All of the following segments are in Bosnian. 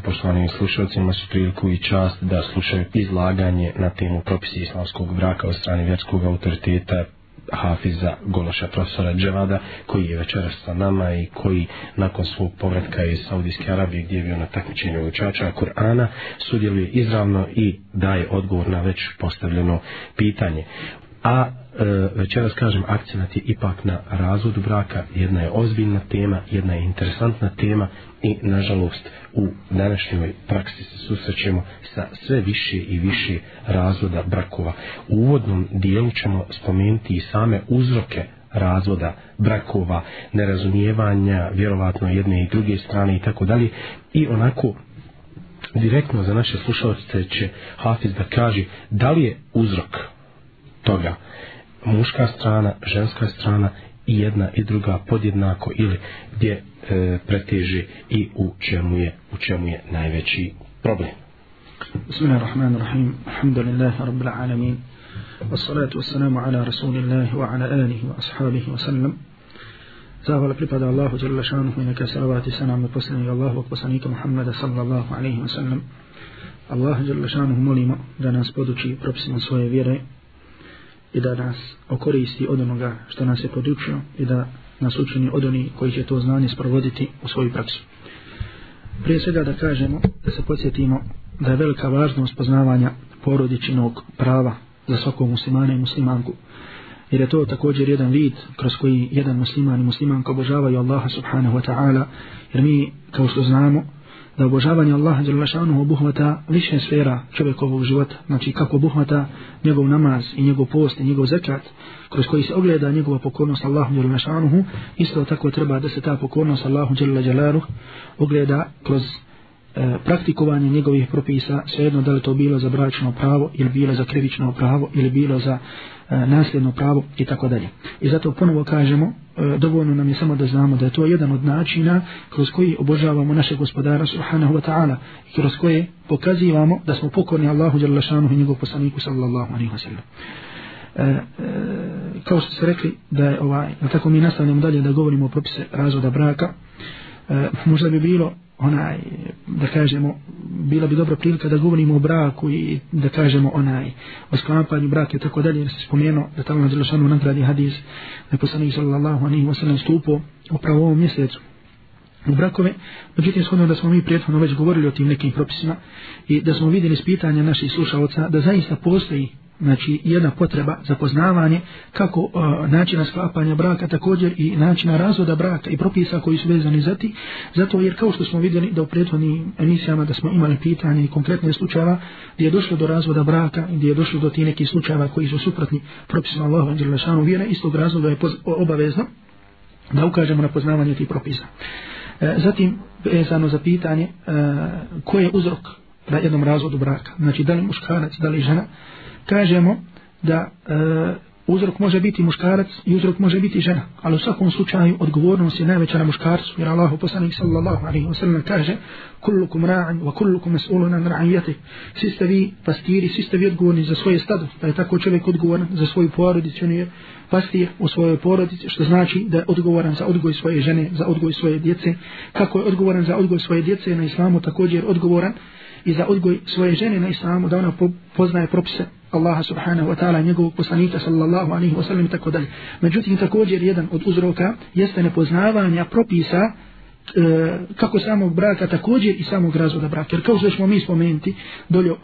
poštovanim slušalcima su priliku i čast da slušaju izlaganje na temu propisi islamskog braka od strane vjerskog autoriteta Hafiza Gološa profesora Dževada koji je večeras sa nama i koji nakon svog povratka iz Saudijske Arabije gdje je bio na takmičenju učača Kur'ana sudjeluje izravno i daje odgovor na već postavljeno pitanje. A E, večeras kažem akcenat je ipak na razvod braka, jedna je ozbiljna tema, jedna je interesantna tema i nažalost u današnjoj praksi se susrećemo sa sve više i više razvoda brakova. U uvodnom dijelu ćemo spomenuti i same uzroke razvoda brakova, nerazumijevanja, vjerovatno jedne i druge strane i tako dalje i onako direktno za naše slušalce će Hafiz da kaže da li je uzrok toga muška strana, ženska strana i jedna i druga podjednako ili gdje e, preteži i u čemu je u čemu je najveći problem. Bismillahirrahmanirrahim. Alhamdulillahi rabbil alamin. Wassalatu wassalamu ala rasulillahi wa ala alihi wa ashabihi wa sallam. Zahvala pripada Allahu dželle šanuhu neka salavat i salam na poslanika Allahu i poslanika Muhameda sallallahu alejhi ve sellem. Allahu dželle šanuhu molimo da nas poduči propisima svoje vjere i da nas okoristi od onoga što nas je podučio i da nas učini od onih koji će to znanje sprovoditi u svoju praksu. Prije svega da kažemo, da se podsjetimo da je velika važnost poznavanja porodičinog prava za svakog muslimana i muslimanku. Jer je to također jedan vid kroz koji jedan musliman i muslimanka obožavaju Allaha subhanahu wa ta'ala. Jer mi, kao što znamo, da obožavanje Allaha dželle šanuhu obuhvata više sfera čovjekovog života, znači kako obuhvata njegov namaz i njegov post i njegov zekat, kroz koji se ogleda njegova pokornost Allahu dželle šanuhu, isto tako treba da se ta pokornost Allahu dželle džalaluhu ogleda kroz E, praktikovanje njegovih propisa, svejedno da li to bilo za bračno pravo ili bilo za krivično pravo ili bilo za e, nasljedno pravo i tako dalje. I zato ponovo kažemo, e, dovoljno nam je samo da znamo da je to jedan od načina kroz koji obožavamo naše gospodara subhanahu wa ta'ala i kroz koje pokazivamo da smo pokorni Allahu Đerlašanu i njegov poslaniku sallallahu alaihi wa sallam. E, e, kao što ste rekli da je ovaj, tako mi nastavljamo dalje da govorimo o propise razvoda braka e, možda bi bilo onaj, da kažemo, bila bi dobra prilika da govorimo o braku i da kažemo onaj, o sklapanju braka i tako dalje, jer se spomenuo da tamo na Zilošanu nagradi hadis, da je poslanik sallallahu anehi wa sallam stupo upravo u ovom mjesecu u brakove, međutim shodno da smo mi prethodno već govorili o tim nekim propisima i da smo vidjeli s pitanja naših slušalca da zaista postoji znači jedna potreba za poznavanje kako e, načina sklapanja braka također i načina razvoda braka i propisa koji su vezani za ti zato jer kao što smo vidjeli da u prethodnim emisijama da smo imali pitanje i konkretne slučajeva gdje je došlo do razvoda braka i gdje je došlo do ti nekih slučajeva koji su suprotni propisima Allahu Anđelešanu vjera istog razvoda je poz, o, obavezno da ukažemo na poznavanje tih propisa e, zatim vezano za pitanje e, koji je uzrok na jednom razvodu braka znači da li muškarac, da li žena kažemo da e, uzrok može biti muškarac i uzrok može biti žena. Ali u svakom slučaju odgovornost je najveća na muškarcu. Jer Allah poslanik sallallahu alaihi wa sallam kaže Kullukum ra'an wa kullukum mas'ulun an ra'ayyati. Svi ste vi pastiri, svi ste vi odgovorni za svoje stado. Pa je tako čovjek odgovoran za svoju porodicu. On je pastir u svojoj porodici, što znači da je odgovoran za odgoj svoje žene, za odgoj svoje djece. Kako je odgovoran za odgoj svoje djece na islamu, također je odgovoran i za odgoj svoje žene na islamu, da ona poznaje propise Allaha subhanahu wa ta'ala, njegovog poslanika sallallahu alaihi wa sallam i tako dalje. Međutim, također jedan od uzroka jeste nepoznavanja propisa e, kako samog braka, također i samog razvoda braka. Jer kao što ćemo mi spomenuti dolje, e,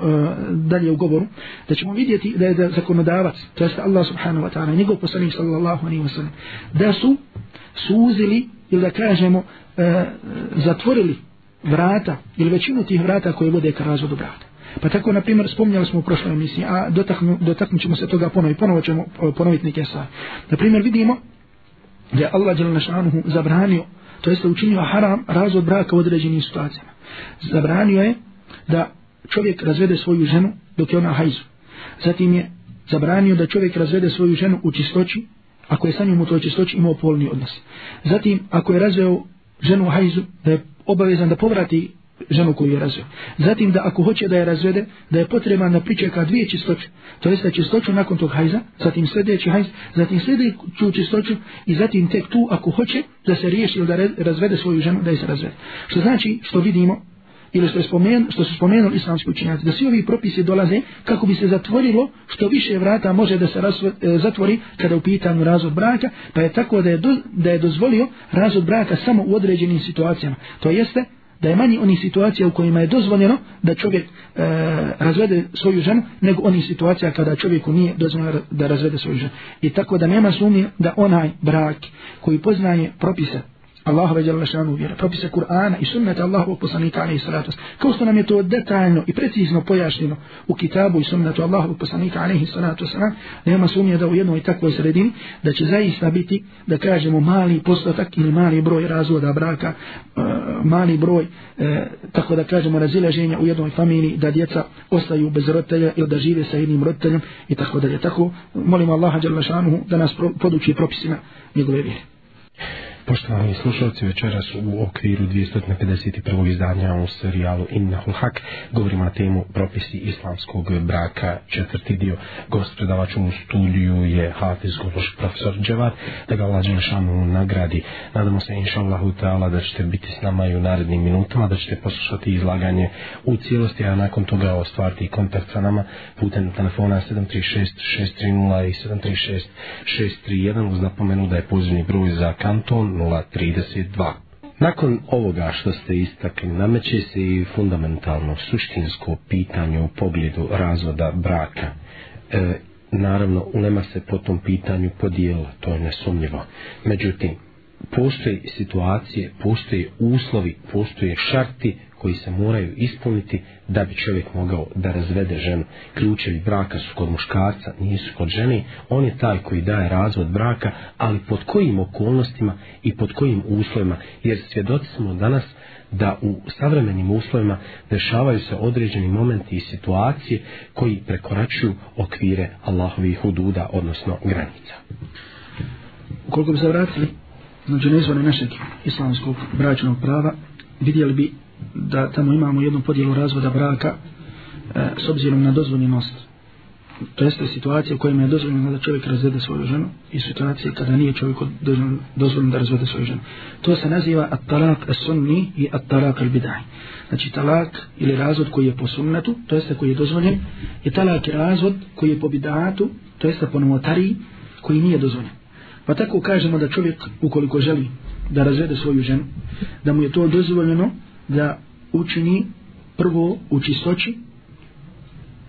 dalje u govoru, da ćemo vidjeti da je da zakonodavac, to jeste Allah subhanahu wa ta'ala, njegov poslanik sallallahu alaihi wa sallam, da su suzili, ili da kažemo, e, zatvorili vrata ili većinu tih vrata koje vode ka razvodu braka. Pa tako, na primjer, spominjali smo u prošloj emisiji, a dotaknut ćemo se toga ponovi, ponovo ćemo e, ponoviti neke stvari. Na primjer, vidimo da je Allah Đelanašanuhu zabranio, to jeste učinio haram razvod braka u određenim situacijama. Zabranio je da čovjek razvede svoju ženu dok je ona hajzu. Zatim je zabranio da čovjek razvede svoju ženu u čistoći, ako je sa njom u toj čistoći imao polni odnos. Zatim, ako je razveo ženu u hajzu, da je obavezan da povrati ženu koju je razvede. Zatim da ako hoće da je razvede, da je potreban da pričeka dvije čistoće. To jeste čistoću nakon tog hajza, zatim sljedeći hajz, zatim sljedeću čistoću i zatim tek tu ako hoće da se riješi ili da razvede svoju ženu, da je se razvede. Što znači što vidimo ili što, je spomen, što su spomenuli islamski učinjaci, da svi ovi propisi dolaze kako bi se zatvorilo što više vrata može da se razvo, e, zatvori kada u pitanju razvod braka, pa je tako da je, do, da je dozvolio razvod braka samo u određenim situacijama. To jeste da je manji onih situacija u kojima je dozvoljeno da čovjek e, razvede svoju ženu, nego onih situacija kada čovjeku nije dozvoljeno da razvede svoju ženu. I tako da nema sumnje da onaj brak koji poznaje propise Allahove djelašanu vjera, propise Kur'ana i sunnete Allahovog poslanika alaihi salatu wasalam. Kao što nam je to detaljno i precizno pojašnjeno u kitabu i sunnetu Allahovog poslanika alaihi salatu wasalam, nema sumnje da u jednoj takvoj sredini da će zaista biti, da kažemo, mali postotak ili mali broj razvoda braka, eh, mali broj, eh, tako da kažemo, razileženja u jednoj familiji, da djeca ostaju bez roditelja ili da žive sa jednim roditeljem i tako da je tako. Molim Allaha djelašanu da nas poduči propisima njegove vjere. Poštovani slušalci, večeras u okviru 251. izdanja u serijalu Inna Hulhak govorimo na temu propisi islamskog braka četvrti dio. Gost predavač u studiju je Hafiz Gološ profesor Dževar, da ga lađe našamo u nagradi. Nadamo se, inša Allahu ta'ala, da ćete biti s nama i u narednim minutama, da ćete poslušati izlaganje u cijelosti, a nakon toga ostvariti kontakt sa nama putem telefona 736 630 i 736 631 uz napomenu da je pozivni broj za kanton 0032. Nakon ovoga što ste istakli, nameće se i fundamentalno suštinsko pitanje u pogledu razvoda braka. E, naravno, ulema se po tom pitanju podijela, to je nesumljivo. Međutim, postoje situacije, postoje uslovi, postoje šarti koji se moraju ispuniti da bi čovjek mogao da razvede ženu. Ključevi braka su kod muškarca, nisu kod žene, on je taj koji daje razvod braka, ali pod kojim okolnostima i pod kojim uslovima, jer svjedoci smo danas da u savremenim uslovima dešavaju se određeni momenti i situacije koji prekoračuju okvire Allahovih hududa, odnosno granica. Koliko bi se vratili znači ne izvore našeg islamskog bračnog prava, vidjeli bi da tamo imamo jednu podjelu razvoda braka e, s obzirom na dozvoljenost. To jeste situacija u kojima je dozvoljeno da čovjek razvede svoju ženu i situacija kada nije čovjek dozvoljeno da razvede svoju ženu. To se naziva at-talak as-sunni i at-talak al-bidai. Znači talak ili razvod koji je po sunnetu, to jeste koji je dozvoljen, je talak i razvod koji je po bidatu, to jeste po novotariji, koji nije dozvoljen. Pa tako kažemo da čovjek, ukoliko želi da razvede svoju ženu, da mu je to dozvoljeno da učini prvo u čistoći,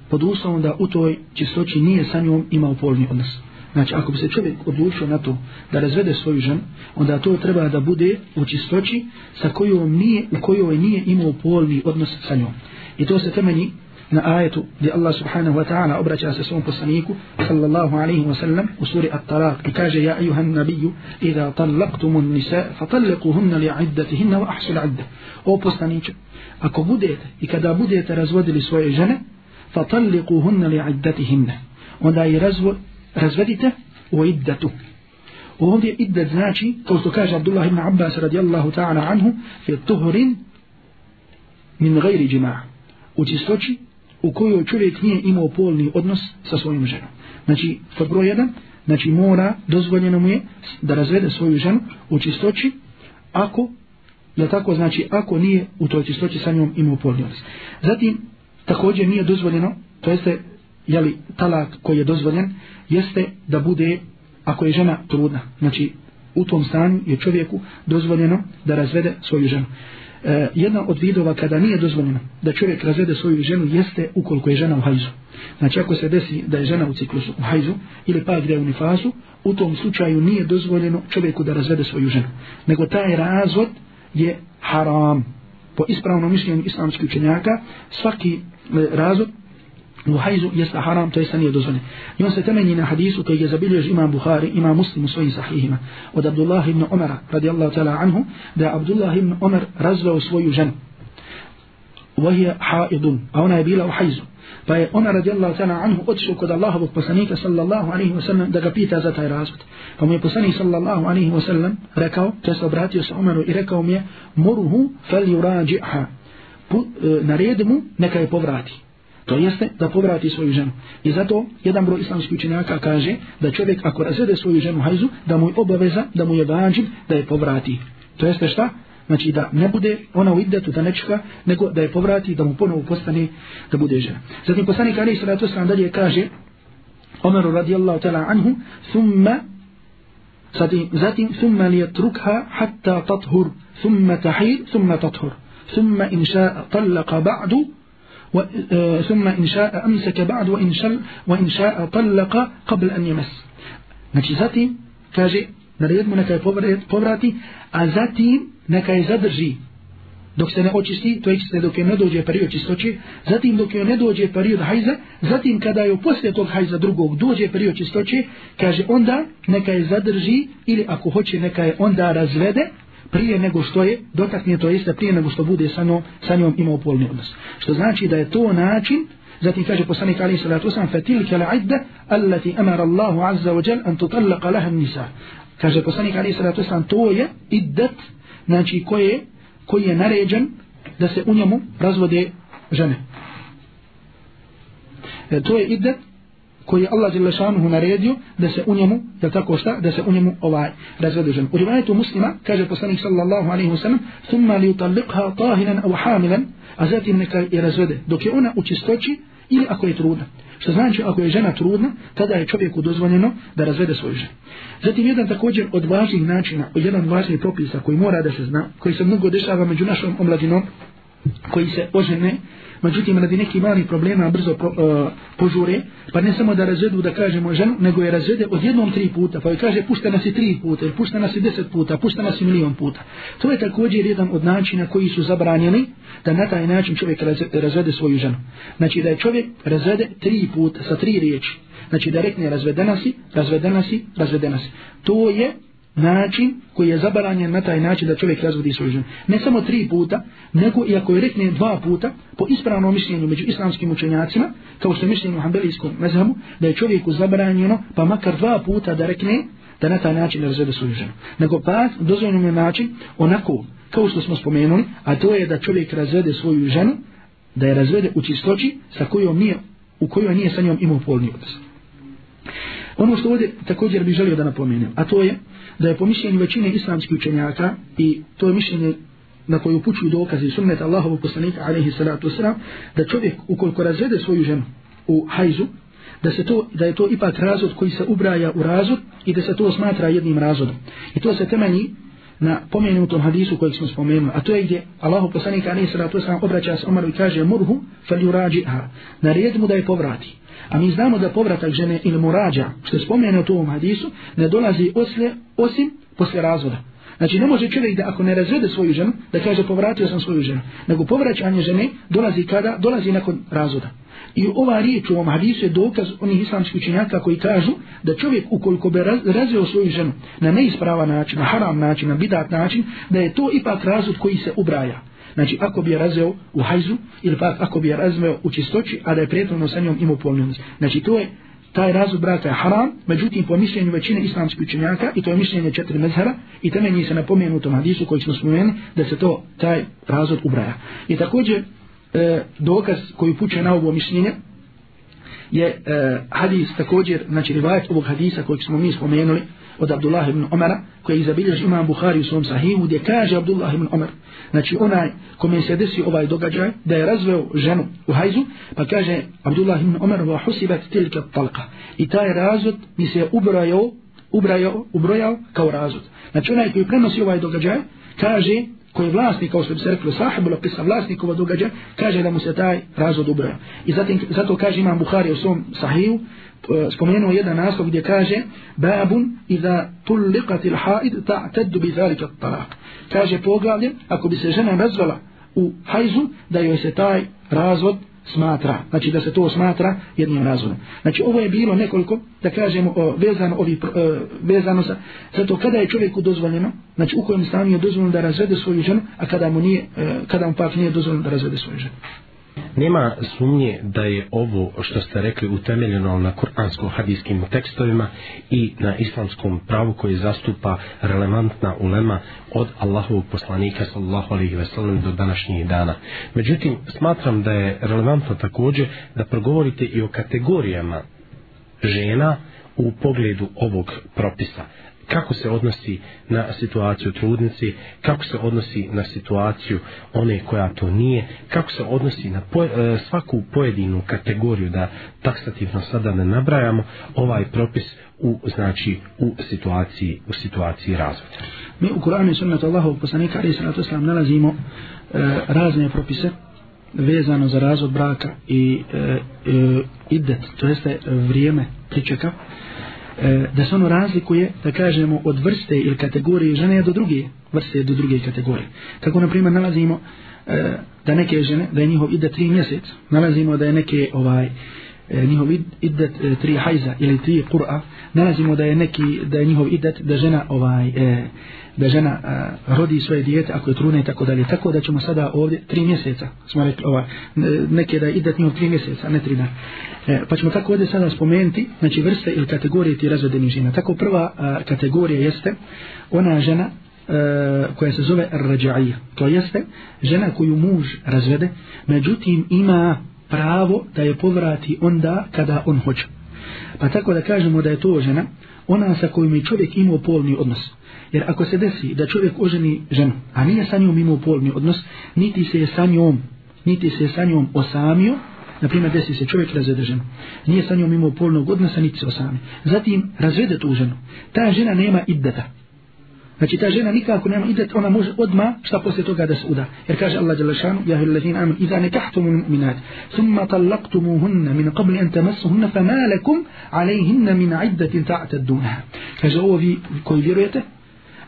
pod uslovom da u toj čistoći nije sa njom imao polni odnos. Znači, ako bi se čovjek odlučio na to da razvede svoju ženu, onda to treba da bude u čistoći sa kojom nije, u kojoj nije imao polni odnos sa njom. I to se temelji na ajetu gdje Allah subhanahu wa ta'ala obraća se svom poslaniku sallallahu alaihi wa sallam u suri At-Talaq i kaže ja ayuhan nabiju idha talaqtumun nisa fatalliquhunna li iddatihinna wa ahsul idda o poslaniče ako budete i kada budete razvodili svoje žene fatalliquhunna li iddatihinna onda i razvedite u iddatu ovdje iddat znači kao što kaže Abdullah ibn Abbas radijallahu ta'ala anhu fi tuhrin min gajri džima'a u čistoći u kojoj čovjek nije imao polni odnos sa svojom ženom. Znači, pod broj jedan, znači mora, dozvoljeno mu je da razvede svoju ženu u čistoći, ako, da tako znači, ako nije u toj čistoći sa njom imao polni odnos. Zatim, također nije dozvoljeno, to jeste, jeli, talak koji je dozvoljen, jeste da bude, ako je žena trudna, znači, u tom stanju je čovjeku dozvoljeno da razvede svoju ženu. E, jedna od vidova kada nije dozvoljeno da čovjek razvede svoju ženu jeste ukoliko je žena u hajzu. Znači ako se desi da je žena u ciklusu u hajzu ili pa gdje u nifazu, u tom slučaju nije dozvoljeno čovjeku da razvede svoju ženu. Nego taj razvod je haram. Po ispravnom mišljenju islamskih učenjaka svaki e, razvod Nuhajzu jeste haram, to jeste nije dozvoljeno. I on se temenji na hadisu koji je zabilježio imam Buhari, imam Muslim u svojim sahihima. Od Abdullah ibn Omara, radi Allah ta'ala anhu, da je Abdullah ibn Omar razveo svoju ženu. Vahija ha'idun, a ona je bila u hajzu. Pa je ona radi Allah ta'ala anhu otišao kod Allahovog poslanika sallallahu alaihi wa sallam da ga pita za taj razvod. Pa mu je poslanik sallallahu alaihi wa sallam rekao, te se obratio se Omaru i rekao mi je, moruhu fel yurađi'ha, uh, e, naredi mu neka je povrati. To jeste da povrati svoju ženu. I zato jedan broj islamskih učenjaka kaže da čovjek ako razvede svoju ženu hajzu, da mu je obaveza, da mu je vađib, da je povrati. To jeste šta? Znači da ne bude ona u iddetu da nečeka, nego da je povrati, da mu ponovo postane da bude žena. Zatim poslanik Ali Isra'atu Islam dalje kaže Omeru radijallahu tala anhu thumma Zatim, zatim, thumma li yatrukha hatta tathur, thumma tahir, thumma tathur, thumma inša talaka ba'du, ثم إن شاء أمسك بعد وإن شاء, وإن شاء طلق قبل أن يمس Znači zatim, kaže, na jednu neka je povrati, a zatim neka je zadrži dok se ne očisti, to je čiste dok je ne dođe period čistoće, zatim dok je ne dođe period hajza, zatim kada je poslije tog hajza drugog dođe period čistoće, kaže onda neka je zadrži ili ako hoće neka je onda razvede, prije nego što je dotaknije to jeste prije nego što bude sa njom, sa njom imao polni odnos. Što znači da je to način Zatim kaže poslanik Ali sallallahu alejhi ve sellem: "Fatilka al-'idda allati amara Allahu 'azza wa jalla an tutallaq laha an-nisa." Kaže poslanik Ali sallallahu alejhi ve sellem: "To je iddat, znači koje koji je naređen da se u njemu razvode žene." E, to je iddat koji je Allah dželle šanuhu naredio da se u njemu da tako šta da se u njemu ovaj razvede žen. U rivayetu Muslima kaže poslanik sallallahu alejhi ve sellem: "Thumma li yutalliqha tahiran aw hamilan", a zatim neka je razvede dok je ona u čistoći ili ako je trudna. Što znači ako je žena trudna, tada je čovjeku dozvoljeno da razvede svoju ženu. Zatim jedan također od važnih načina, jedan od važnih propisa koji mora da se zna, koji se mnogo dešava među našom omladinom, koji se ožene, Međutim, radi neki mali problema brzo pro, uh, e, požure, pa ne samo da razvedu da kažemo ženu, nego je razvede odjednom tri puta, pa joj kaže pušta nas i tri puta, ili pušta nas i deset puta, pušta nas i milion puta. To je također jedan od načina koji su zabranjeni da na taj način čovjek razvede svoju ženu. Znači da je čovjek razvede tri puta sa tri riječi. Znači da rekne razvedena si, razvedena si, razvedena si. To je način koji je zabranjen na taj način da čovjek razvodi svoju ženu. Ne samo tri puta, nego i ako je rekne dva puta, po ispravnom mišljenju među islamskim učenjacima, kao što je mišljenje u hambelijskom mezhamu, da je čovjeku zabranjeno, pa makar dva puta da rekne, da na taj način ne razvede svoju ženu. Nego pa dozvoljeno je način onako, kao što smo spomenuli, a to je da čovjek razvede svoju ženu, da je razvede u čistoći sa kojom nije, u kojoj nije sa njom imao polni odnos. Ono što ovdje također bih želio da napomenem, a to je da je po mišljenju većine islamskih učenjaka i to je mišljenje na koju upućuju dokaze i sunnet Allahovog poslanika alaihi salatu wasalam da čovjek ukoliko razvede svoju ženu u hajzu da se to da je to ipak razod koji se ubraja u razod i da se to smatra jednim razodom i to se temelji na pomenutom hadisu kojeg smo spomenuli, a to je gdje Allahu poslanik Ali se to sam obraća s Omaru i kaže murhu fal yurajiha, nared mu da je povrati. A mi znamo da povratak žene ili murađa, što je spomenuo u ovom hadisu, ne dolazi osle, osim posle razvoda. Znači ne može čovjek da ako ne razvede svoju ženu, da kaže povratio sam svoju ženu. Nego povraćanje žene dolazi kada? Dolazi nakon razvoda. I ova riječ u ovom hadisu je dokaz onih islamskih učenjaka koji kažu da čovjek ukoliko bi razveo svoju ženu na neisprava način, na haram način, na bidat način, da je to ipak razvod koji se ubraja. Znači, ako bi je razveo u hajzu, ili pak ako bi je razveo u čistoći, a da je prijateljno sa njom imao polnjenost. Znači, to je taj razvod braka je haram, međutim, po mišljenju većine islamskih učenjaka, i to je mišljenje četiri mezhara, i temelji se na pomenutom hadisu koji smo spomenuli, da se to taj razvod ubraja. I također, E, dokaz koji puče na ovo mišljenje je e, hadis također, znači rivajet ovog hadisa kojeg smo mi spomenuli od Abdullah ibn Omara koji je izabilježi imam Bukhari u svom sahihu gdje kaže Abdullah ibn Omar znači onaj kome se desi ovaj događaj da je razveo ženu u hajzu pa kaže Abdullah ibn Omar va husibat tilka talqa i taj razvod mi se ubrojao ubrojao, ubrojao kao razvod znači onaj koji prenosi ovaj događaj kaže koji je vlasnik, kao što bi se rekli, sahibu lakisa, vlasnikova događa, kaže da mu se taj razvod ubraja. I zatim, zato kaže imam Buhari u svom sahiju, e, spomenuo jedan naslov gdje kaže babun iza tulliqat il haid ta teddu bi zalika talak kaže poglavlje ako bi se žena razvala u hajzu da joj se taj razvod smatra, znači da se to smatra jednim razumom. Znači ovo je bilo nekoliko, da kažemo, o, vezano, ovi, o, e, vezano sa, zato kada je čovjeku dozvoljeno, znači u kojem stanju je dozvoljeno da razvede svoju ženu, a kada mu, nije, e, kada mu pak nije dozvoljeno da razvede svoju ženu. Nema sumnje da je ovo što ste rekli utemeljeno na kuransko-hadijskim tekstovima i na islamskom pravu koji zastupa relevantna ulema od Allahovog poslanika sallallahu alihi veselam do današnjih dana. Međutim, smatram da je relevantno također da progovorite i o kategorijama žena u pogledu ovog propisa kako se odnosi na situaciju trudnice, kako se odnosi na situaciju one koja to nije, kako se odnosi na poj e, svaku pojedinu kategoriju da taksativno sada ne nabrajamo ovaj propis u znači u situaciji u situaciji razvoda. Mi u Kur'anu i Sunnetu Allahovog poslanika Ali Sallatu Islam nalazimo e, razne propise vezano za razvod braka i e, e, idet, to jeste vrijeme pričeka. E, E, da se ono razlikuje, da kažemo, od vrste ili kategorije žene do druge vrste, do druge kategorije. Tako, na primjer, nalazimo e, da neke žene, da je njihov ide tri mjesec, nalazimo da je neke ovaj, e, njihov idet e, tri hajza ili tri kur'a, nalazimo da je neki, da je njihov idet, da žena ovaj, e, da žena a, rodi svoje dijete ako je trudna i tako dalje. Tako da ćemo sada ovdje tri mjeseca, smo rekli ova, neke da ide nju tri mjeseca, ne tri dana. E, pa ćemo tako ovdje sada spomenuti znači vrste ili kategorije ti razvedenih žena. Tako prva a, kategorija jeste ona žena a, e, koja se zove rađaija. To jeste žena koju muž razvede, međutim ima pravo da je povrati onda kada on hoće. Pa tako da kažemo da je to žena, ona sa kojom je čovjek imao polni odnos. Jer ako se desi da čovjek oženi ženu, a nije sa njom imao polni odnos, niti se je sa njom, niti se je sa njom osamio, na primjer desi se čovjek razvede ženu, nije sa njom imao polnog odnosa, niti se osamio. Zatim razvede tu ženu. Ta žena nema iddata. Znači ta žena nikako nema idet, ona može odma šta posle toga da se uda. Jer kaže Allah dželle šanu: "Ja hel lezin amen iza nikahtum mu'minat, thumma talaqtumuhunna min qabl an tamassuhunna fama lakum alayhinna min iddatin ta'taddunha." Kaže ovo vi koji vjerujete,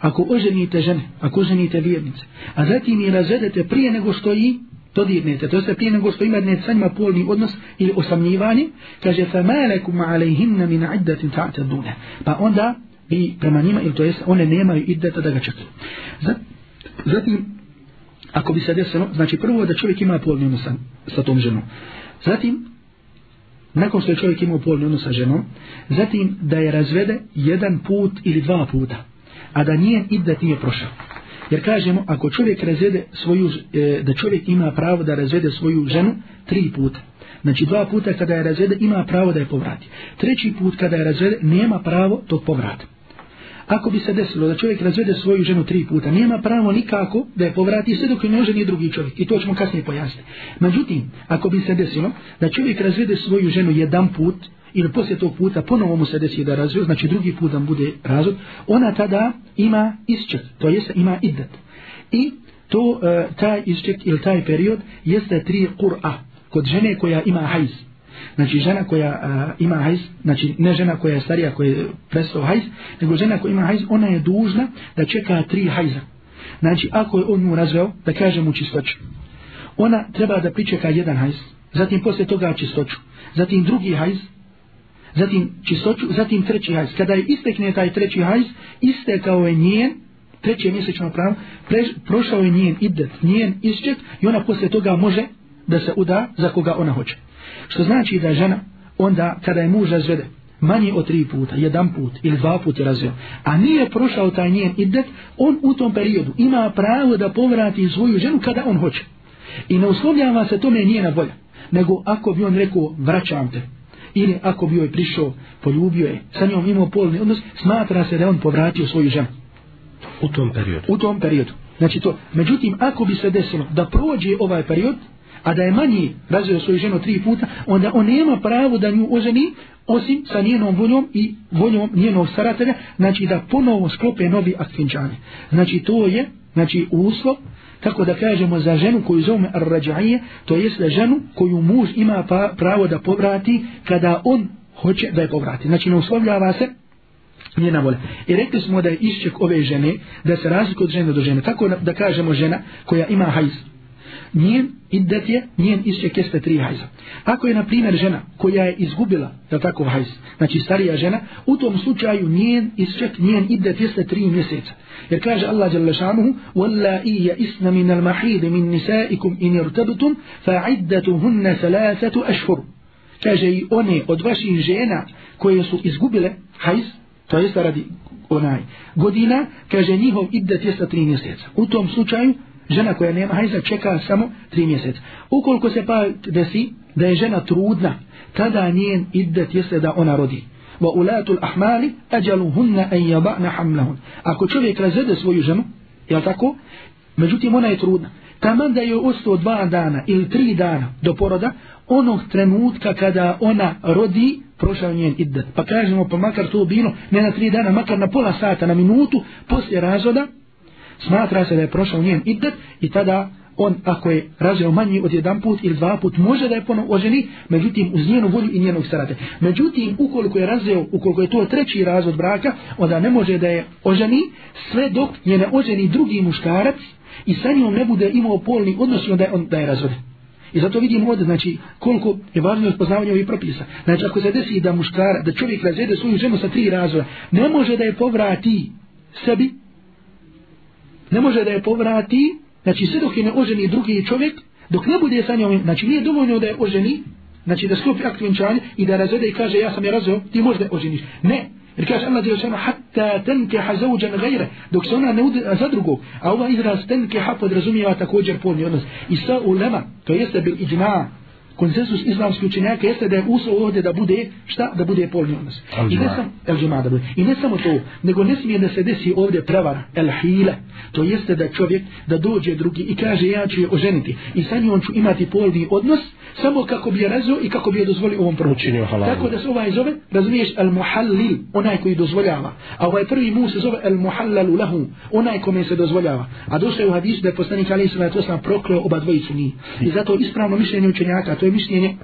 ako oženite žene, ako oženite vjernice, a zatim je razvedete prije nego što i dodirnete, to je prije nego što imate sa njima polni odnos ili osamljivanje, kaže fa malekum alejhinna min iddatin ta'tadun. Pa onda vi prema njima ili to jest one nemaju iddata da ga čekaju. Zatim ako bi se desilo, znači prvo da čovjek ima polni odnos sa, sa tom ženom. Zatim nakon što je čovjek imao polni odnos sa ženom, zatim da je razvede jedan put ili dva puta a da nije iddet nije prošao. Jer kažemo, ako čovjek razvede svoju, e, da čovjek ima pravo da razvede svoju ženu tri puta. Znači dva puta kada je razvede ima pravo da je povrati. Treći put kada je razvede nema pravo tog povrata. Ako bi se desilo da čovjek razvede svoju ženu tri puta, nema pravo nikako da je povrati sve dok ne oženi drugi čovjek. I to ćemo kasnije pojasniti. Međutim, ako bi se desilo da čovjek razvede svoju ženu jedan put, ili poslije tog puta ponovo mu se desi da razvio, znači drugi put da bude razvod, ona tada ima isčet, to jest ima iddat. I to, uh, taj isčet ili taj period jeste tri kur'a kod žene koja ima hajz. Znači žena koja uh, ima hajz, znači ne žena koja je starija koja je prestao hajz, nego žena koja ima hajz, ona je dužna da čeka tri hajza. Znači ako je on nju razveo, da kaže mu čistoću. Ona treba da pričeka jedan hajz, zatim poslije toga čistoću, zatim drugi hajz, zatim čistoću, zatim treći hajz. Kada je istekne taj treći hajz, istekao je njen, treće mjesečno pravo, pre, prošao je njen idet, njen isčet i ona poslije toga može da se uda za koga ona hoće. Što znači da žena, onda kada je muž razvede, manje od tri puta, jedan put ili dva puta razvio, a nije prošao taj njen idet, on u tom periodu ima pravo da povrati svoju ženu kada on hoće. I ne uslovljava se tome njena volja. Nego ako bi on rekao, vraćam te, ili ako bi joj prišao, poljubio je, sa njom imao polni odnos, smatra se da on povratio svoju ženu. U tom periodu. U tom periodu. Znači to, međutim, ako bi se desilo da prođe ovaj period, a da je manji razio svoju ženu tri puta, onda on nema pravo da nju oženi, osim sa njenom voljom i voljom njenog staratelja, znači da ponovo sklope novi akvinčane. Znači to je, znači uslov, Tako da kažemo za ženu koju zovme Ar-Rađaije, to jest za ženu koju muž ima pa, pravo da povrati kada on hoće da je povrati. Znači ne uslovljava se njena volja. I rekli smo da je išček ove žene, da se razlikuje od žene do žene. Tako da kažemo žena koja ima hajz, njen iddet je, njen isček jeste tri hajza. Ako je, na primjer, žena koja je izgubila, je tako, hajz, znači starija žena, u tom slučaju njen isček, njen iddet jeste tri mjeseca. Jer kaže Allah jalla šanuhu, وَلَا إِيَ إِسْنَ مِنَ الْمَحِيدِ مِنْ نِسَائِكُمْ إِنْ يَرْتَبْتُمْ فَعِدَّتُهُنَّ سَلَاسَةُ أَشْفُرُ Kaže i one od vaših žena koje su izgubile hajz, to jeste radi onaj godina, kaže njihov iddet jeste tri mjeseca. U tom slučaju, žena koja nema hajza čeka samo tri mjeseca. Ukoliko se pa desi da je žena trudna, tada njen iddet jeste da ona rodi. Wa ulatul ahmali ajaluhunna an yada'na hamlahun. Ako čovjek razvede svoju ženu, je li tako? Međutim ona je trudna. Taman da je ostao dva dana ili tri dana do poroda, onog trenutka kada ona rodi, prošao njen iddet. Pa kažemo, pa makar to bilo, ne na tri dana, makar na pola sata, na minutu, poslije razvoda, smatra se da je prošao njen idet i tada on ako je razio manji od jedan put ili dva put može da je ponov oženi međutim uz njenu volju i njenog starate međutim ukoliko je razio ukoliko je to treći razvod braka onda ne može da je oženi sve dok je ne oženi drugi muškarac i sa njom ne bude imao polni odnos onda je on da je razvode I zato vidimo ovdje, znači, koliko je važno poznavanje ovih propisa. Znači, ako se desi da muškara, da čovjek razvede svoju ženu sa tri razvoja, ne može da je povrati sebi ne može da je povrati, znači sve dok je ne oženi drugi čovjek, dok ne bude sa njom, znači nije dovoljno da je oženi, znači da sklopi akt vjenčanja i da razvede i kaže ja sam je razveo, ti možda je oženiš. Ne, jer kaže Allah je osama, hatta tenke ha zauđan gajre, dok se ona ne ude za drugog, a ova izraz tenke ha podrazumijeva također polni odnos. I sa ulema, to jeste bil iđma, konsensus islamski učenjaka jeste da je uslov ovdje da bude šta da bude polni odnos i ne sam el da bude i ne samo to nego ne smije da se desi ovdje prevara el hile to jeste da čovjek da dođe drugi i kaže ja ću je oženiti i sa njom ću imati polni odnos samo kako bi je razio i kako bi je dozvolio ovom pručenju tako da se ovaj zove razumiješ al muhallil onaj koji dozvoljava a ovaj prvi mu se zove al muhallalu lahu onaj kome se dozvoljava a došlo je u hadisu da je postanik ali se na to sam prokleo oba dvojicu ni i zato ispravno mišljenje učenjaka to je mišljenje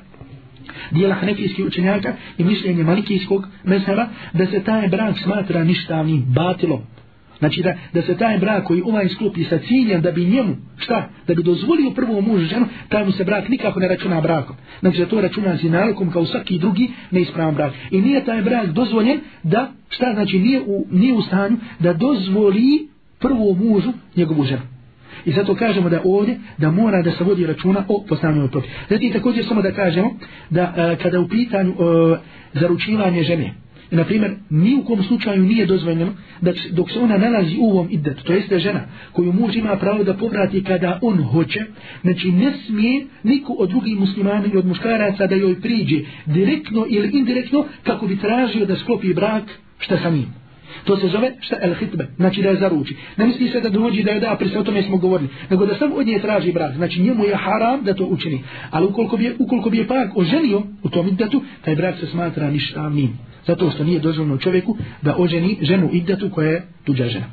dijela hanefijskih učenjaka i mišljenje malikijskog mesara da se taj brak smatra ništavnim batilom Znači da, da se taj brak koji ovaj sklopi sa ciljem da bi njemu, šta? Da bi dozvolio prvom mužu ženu, taj mu se brak nikako ne računa brakom. Znači da to računa si nalikom kao svaki drugi neispravan brak. I nije taj brak dozvoljen da, šta znači, nije u, nije u stanju da dozvoli prvom mužu njegovu ženu. I zato kažemo da ovdje, da mora da se vodi računa o postanjenoj propisi. Zatim također samo da kažemo, da a, e, kada u pitanju a, e, zaručivanje žene, na primjer, ni u kom slučaju nije dozvoljeno da dok se ona nalazi u ovom idetu, to jeste žena, koju muž ima pravo da povrati kada on hoće, znači ne smije niko od drugih muslimana i od muškaraca da joj priđe direktno ili indirektno kako bi tražio da sklopi brak šta sa njim. To se zove šta el hitbe, znači da je zaruči. Ne misli se da dođi da je da, prije o tome smo govorili, nego da sam od nje traži brak, znači njemu je haram da to učini. Ali ukoliko bi je, ukoliko bi je pak oženio u tom idetu, taj brak se smatra ništa, amin zato što nije dozvoljeno čovjeku da oženi ženu iddatu koja je tuđa žena.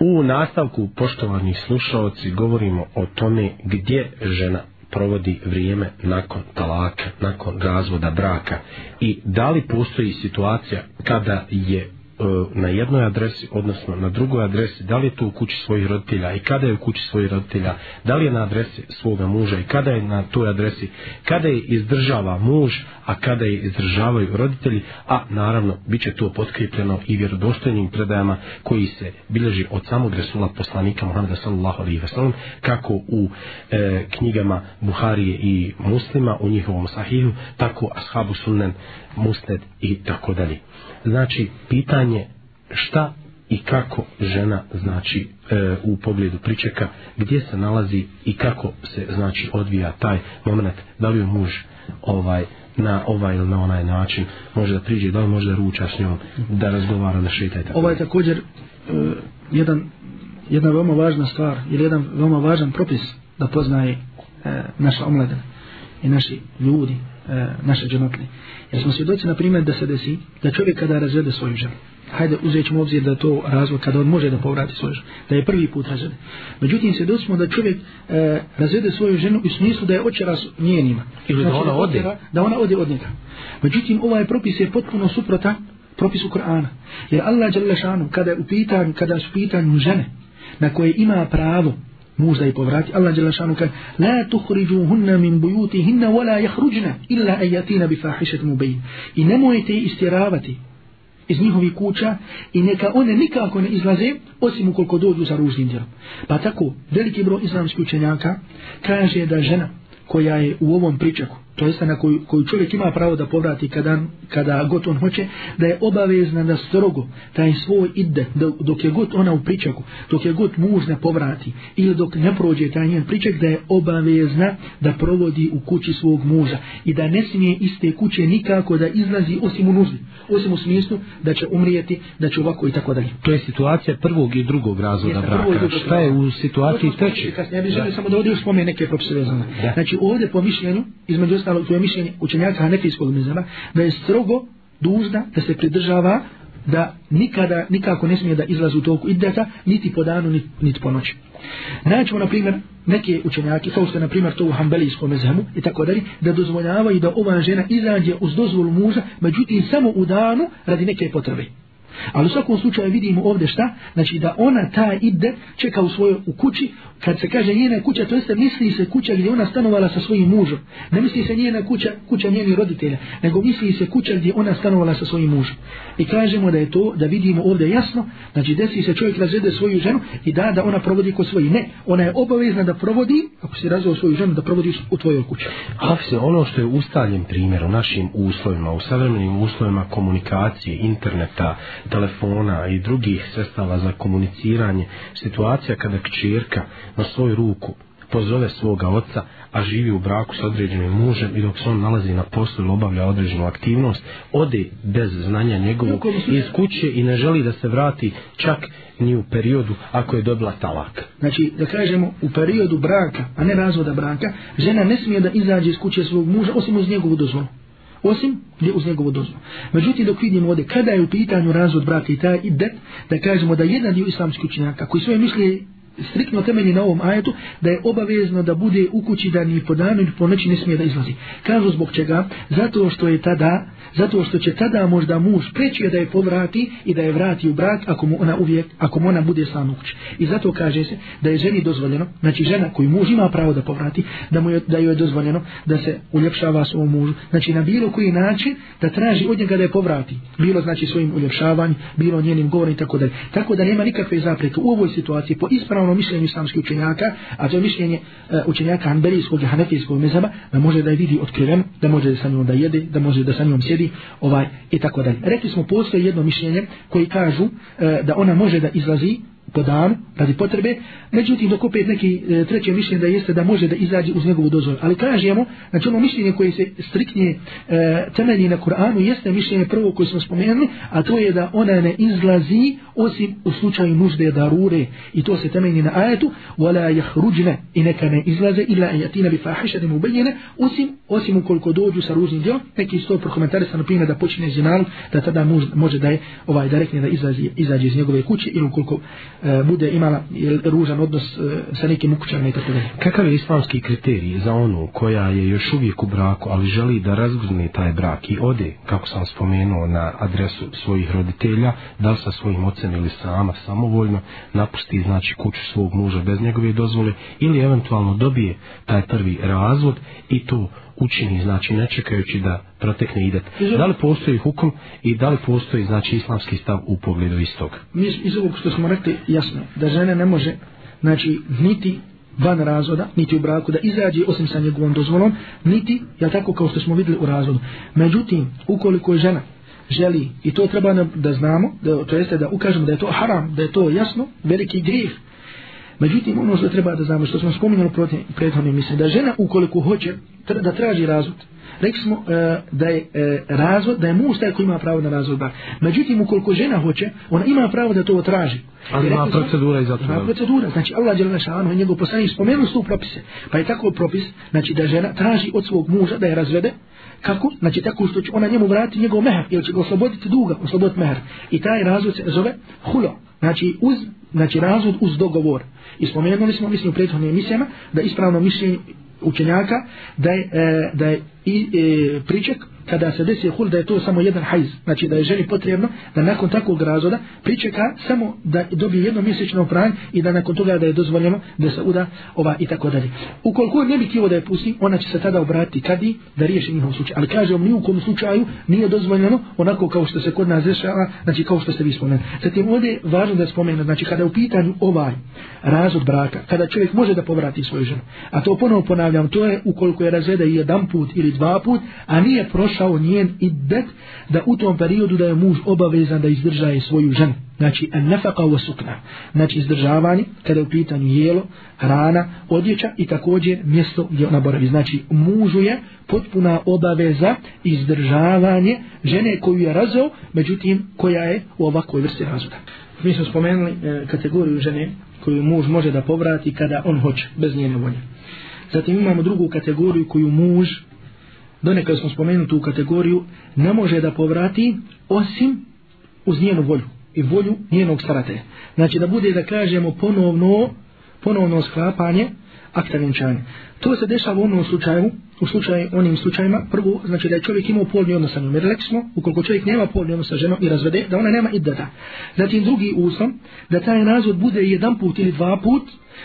U nastavku, poštovani slušalci, govorimo o tome gdje žena provodi vrijeme nakon talaka, nakon razvoda braka i da li postoji situacija kada je E, na jednoj adresi, odnosno na drugoj adresi, da li je to u kući svojih roditelja i kada je u kući svojih roditelja, da li je na adresi svoga muža i kada je na toj adresi, kada je izdržava muž, a kada je izdržavaju roditelji, a naravno bit će to potkrepljeno i vjerodostojnim predajama koji se bilježi od samog Resula poslanika Muhammeda sallallahu alaihi wasallam, kako u e, knjigama Buharije i muslima u njihovom sahihu, tako ashabu sunnen, musned i tako dalje znači pitanje šta i kako žena znači e, u pogledu pričeka gdje se nalazi i kako se znači odvija taj moment da li je muž ovaj na ovaj ili na onaj način može da priđe, da li može da ruča s njom da razgovara, da šeta i tako ovaj također e, jedan, jedna veoma važna stvar ili jedan veoma važan propis da poznaje e, naša omladina i naši ljudi E, naše dženotne. Jer smo svjedoci, na primjer, da se desi da čovjek kada razvede svoju ženu, hajde uzet ćemo obzir da to razvod kada on može da povrati svoju ženu, da je prvi put razvede. Međutim, svjedoci smo da čovjek e, razvede svoju ženu u smislu da je očeras njenima. Ili znači, da ona ode. Da ona ode od njega. Međutim, ovaj propis je potpuno suprotan propisu Kur'ana. Jer Allah, Đalešanu, kada je upitan, kada su pitanju žene na koje ima pravo muža i povrati Allah dželle šanu kaže la tukhrijuhunna min buyutihinna wala yakhrujna illa ayatina bifahishatin mubin inamoite istiravati iz njihovih kuća i neka one nikako ne izlaze osim ukoliko dođu za ružnim djelom. Pa tako, veliki broj islamskih učenjaka kaže da žena koja je u ovom pričaku to jest na koju, koju čovjek ima pravo da povrati kada, kada god on hoće, da je obavezna da strogo taj svoj ide, dok je god ona u pričaku, dok je god muž ne povrati, ili dok ne prođe taj njen pričak, da je obavezna da provodi u kući svog muža i da ne smije iz te kuće nikako da izlazi osim u nuzi, osim u smislu da će umrijeti, da će ovako i tako dalje. To je situacija prvog i drugog razloda braka. Drugog Šta je u situaciji treći? Ja bih želio samo da ovdje uspomenu neke propise vezane. Znači ovdje po mišljenju, između ostalo, to je mišljenje učenjaka hanefijskog mezama, da je strogo dužna da se pridržava da nikada, nikako ne smije da izlazi u toku iddata, niti po danu, niti, niti po noći. Najćemo, na primjer, neke učenjake, kao što na primjer to u Hanbelijskom mezhemu i tako dalje, da dozvoljavaju da ova žena izađe uz dozvolu muža, međutim samo u danu radi neke potrebe. Ali u svakom slučaju vidimo ovdje šta, znači da ona ta ide, čeka u svojoj u kući, kad se kaže njena kuća, to jeste misli se kuća gdje ona stanovala sa svojim mužom. Ne misli se njena kuća, kuća njenih roditelja, nego misli se kuća gdje ona stanovala sa svojim mužom. I kažemo da je to, da vidimo ovdje jasno, znači desi se čovjek razvede svoju ženu i da, da ona provodi kod svoji. Ne, ona je obavezna da provodi, ako si razvao svoju ženu, da provodi u tvojoj kući. Hafse, ono što je ustaljen primjer u našim uslovima, u savremenim uslovima komunikacije, interneta, telefona i drugih sestava za komuniciranje, situacija kada kćerka na svoju ruku pozove svoga oca, a živi u braku s određenim mužem i dok se on nalazi na poslu ili obavlja određenu aktivnost, ode bez znanja njegovog iz kuće i ne želi da se vrati čak ni u periodu ako je dobila talak. Znači, da kažemo, u periodu braka, a ne razvoda braka, žena ne smije da izađe iz kuće svog muža osim uz njegovu dozvolu osim gdje uz njegovu dozvu. Međutim, dok vidimo ovdje, kada je u pitanju razvod braka i taj i det, da kažemo da jedan dio islamskih učinjaka, koji svoje mišlje striktno temelji na ovom ajetu da je obavezno da bude u kući da ni po danu ni po noći ne smije da izlazi. Kažu zbog čega? Zato što je tada, zato što će tada možda muž preći da je povrati i da je vrati u brak ako mu ona uvijek, ako mu ona bude sam u kući. I zato kaže se da je ženi dozvoljeno, znači žena koju muž ima pravo da povrati, da mu je, da joj je dozvoljeno da se uljepšava svom mužu. Znači na bilo koji način da traži od njega da je povrati. Bilo znači svojim uljepšavanjem, bilo njenim govorom i tako dalje. Tako da nema nikakve zapreke u ovoj situaciji po ispravnom ono mišljenje islamskih učenjaka, a to je mišljenje uh, učenjaka Hanbelijskog i Hanefijskog mezaba, da može da je vidi otkriven, da može da sa njom da jede, da može da sa njom sjedi, ovaj, i tako dalje. Rekli smo, postoje jedno mišljenje koji kažu uh, da ona može da izlazi po dan, radi potrebe, međutim dok opet neki e, treće mišljenje da jeste da može da izađe uz njegovu dozvolu. Ali kažemo, znači ono mišljenje koje se striknije e, temelji na Kur'anu jeste mišljenje prvo koje smo spomenuli, a to je da ona ne izlazi osim u slučaju nužde darure i to se temelji na ajetu وَلَا يَحْرُجْنَ i neka ne izlaze ila jatina bi fahišati mu ubeljene osim, osim ukoliko dođu sa ružnim djelom neki iz toga prokomentarista naprimjer da počine zinan da tada muž, može da je ovaj da rekne da izlazi, izađe iz njegove kuće ili ukoliko E, bude imala ružan odnos e, sa nekim ukućama i tako dalje. Kakav je islamski kriterij za onu koja je još uvijek u braku, ali želi da razgrne taj brak i ode, kako sam spomenuo, na adresu svojih roditelja, da sa svojim ocem ili sama samovoljno napusti znači kuću svog muža bez njegove dozvole ili eventualno dobije taj prvi razvod i to učini, znači ne čekajući da protekne idet. Mhm. Da li postoji hukum i da li postoji znači islamski stav u pogledu istog? Mi iz ovog što smo rekli jasno, da žene ne može znači niti van razvoda, niti u braku, da izađe osim sa njegovom dozvolom, niti, ja tako kao što smo videli u razvodu. Međutim, ukoliko je žena želi, i to treba da znamo, da, to jeste da ukažemo da je to haram, da je to jasno, veliki grijeh, Međutim, ono što treba da znamo, što smo spominjali u prethodnoj misli, da žena ukoliko hoće tra, da traži razvod, rekli smo e, da je e, razvod, da je muž taj koji ima pravo na razvod brak. Međutim, ukoliko žena hoće, ona ima pravo da to traži. Ali ima procedura i zato. Ima procedura, znači Allah je naša anu i njegov poslanik spomenu su propise. Pa je tako propis, znači da žena traži od svog muža da je razvede, kako? Znači tako što će ona njemu vratiti njegov mehar, jer će ga osloboditi duga, osloboditi mehar. I taj razvod se zove hulo, Znači, uz, znači razvod uz dogovor. I spomenuli smo, mislim, u prethodnim emisijama, da ispravno mišljenje učenjaka da je, e, da je i, e, priček kada se desi hul da je to samo jedan hajz, znači da je ženi potrebno da nakon takvog razvoda pričeka samo da dobije jedno mjesečno pranje i da nakon toga da je dozvoljeno da se uda ova i tako dalje. Ukoliko ne bi tivo da je pusti, ona će se tada obratiti kadi da riješi njihov slučaj. Ali kaže vam, ni u kom slučaju nije dozvoljeno onako kao što se kod nas dešava, znači kao što ste vi spomenuli. Zatim ovdje je važno da spomenu, znači kada je u pitanju ovaj razvod braka, kada čovjek može da povrati svoju ženu, a to ponovo ponavljam, to je ukoliko je razvede jedan put ili dva put, a nije prošao prešao njen iddet da u tom periodu da je muž obavezan da izdržaje svoju ženu. Znači, nefaka u sukna. Znači, izdržavani kada je u pitanju jelo, hrana, odjeća i također mjesto gdje ona boravi. Znači, mužu je potpuna obaveza izdržavanje žene koju je razo, međutim, koja je u ovakvoj vrsti razuda. Mi smo spomenuli e, kategoriju žene koju muž može da povrati kada on hoće, bez njene volje. Zatim imamo drugu kategoriju koju muž donekad smo spomenuli tu kategoriju, ne može da povrati osim uz njenu volju i volju njenog staratelja. Znači da bude da kažemo ponovno, ponovno sklapanje akta vjenčanja. To se dešava u onom slučaju, u slučaju onim slučajima, prvo, znači da je čovjek imao polni odnos sa njom, jer rekli smo, ukoliko čovjek nema polni odnos sa ženom i razvede, da ona nema iddata. Zatim drugi uslov, da taj razvod bude jedan put ili dva put,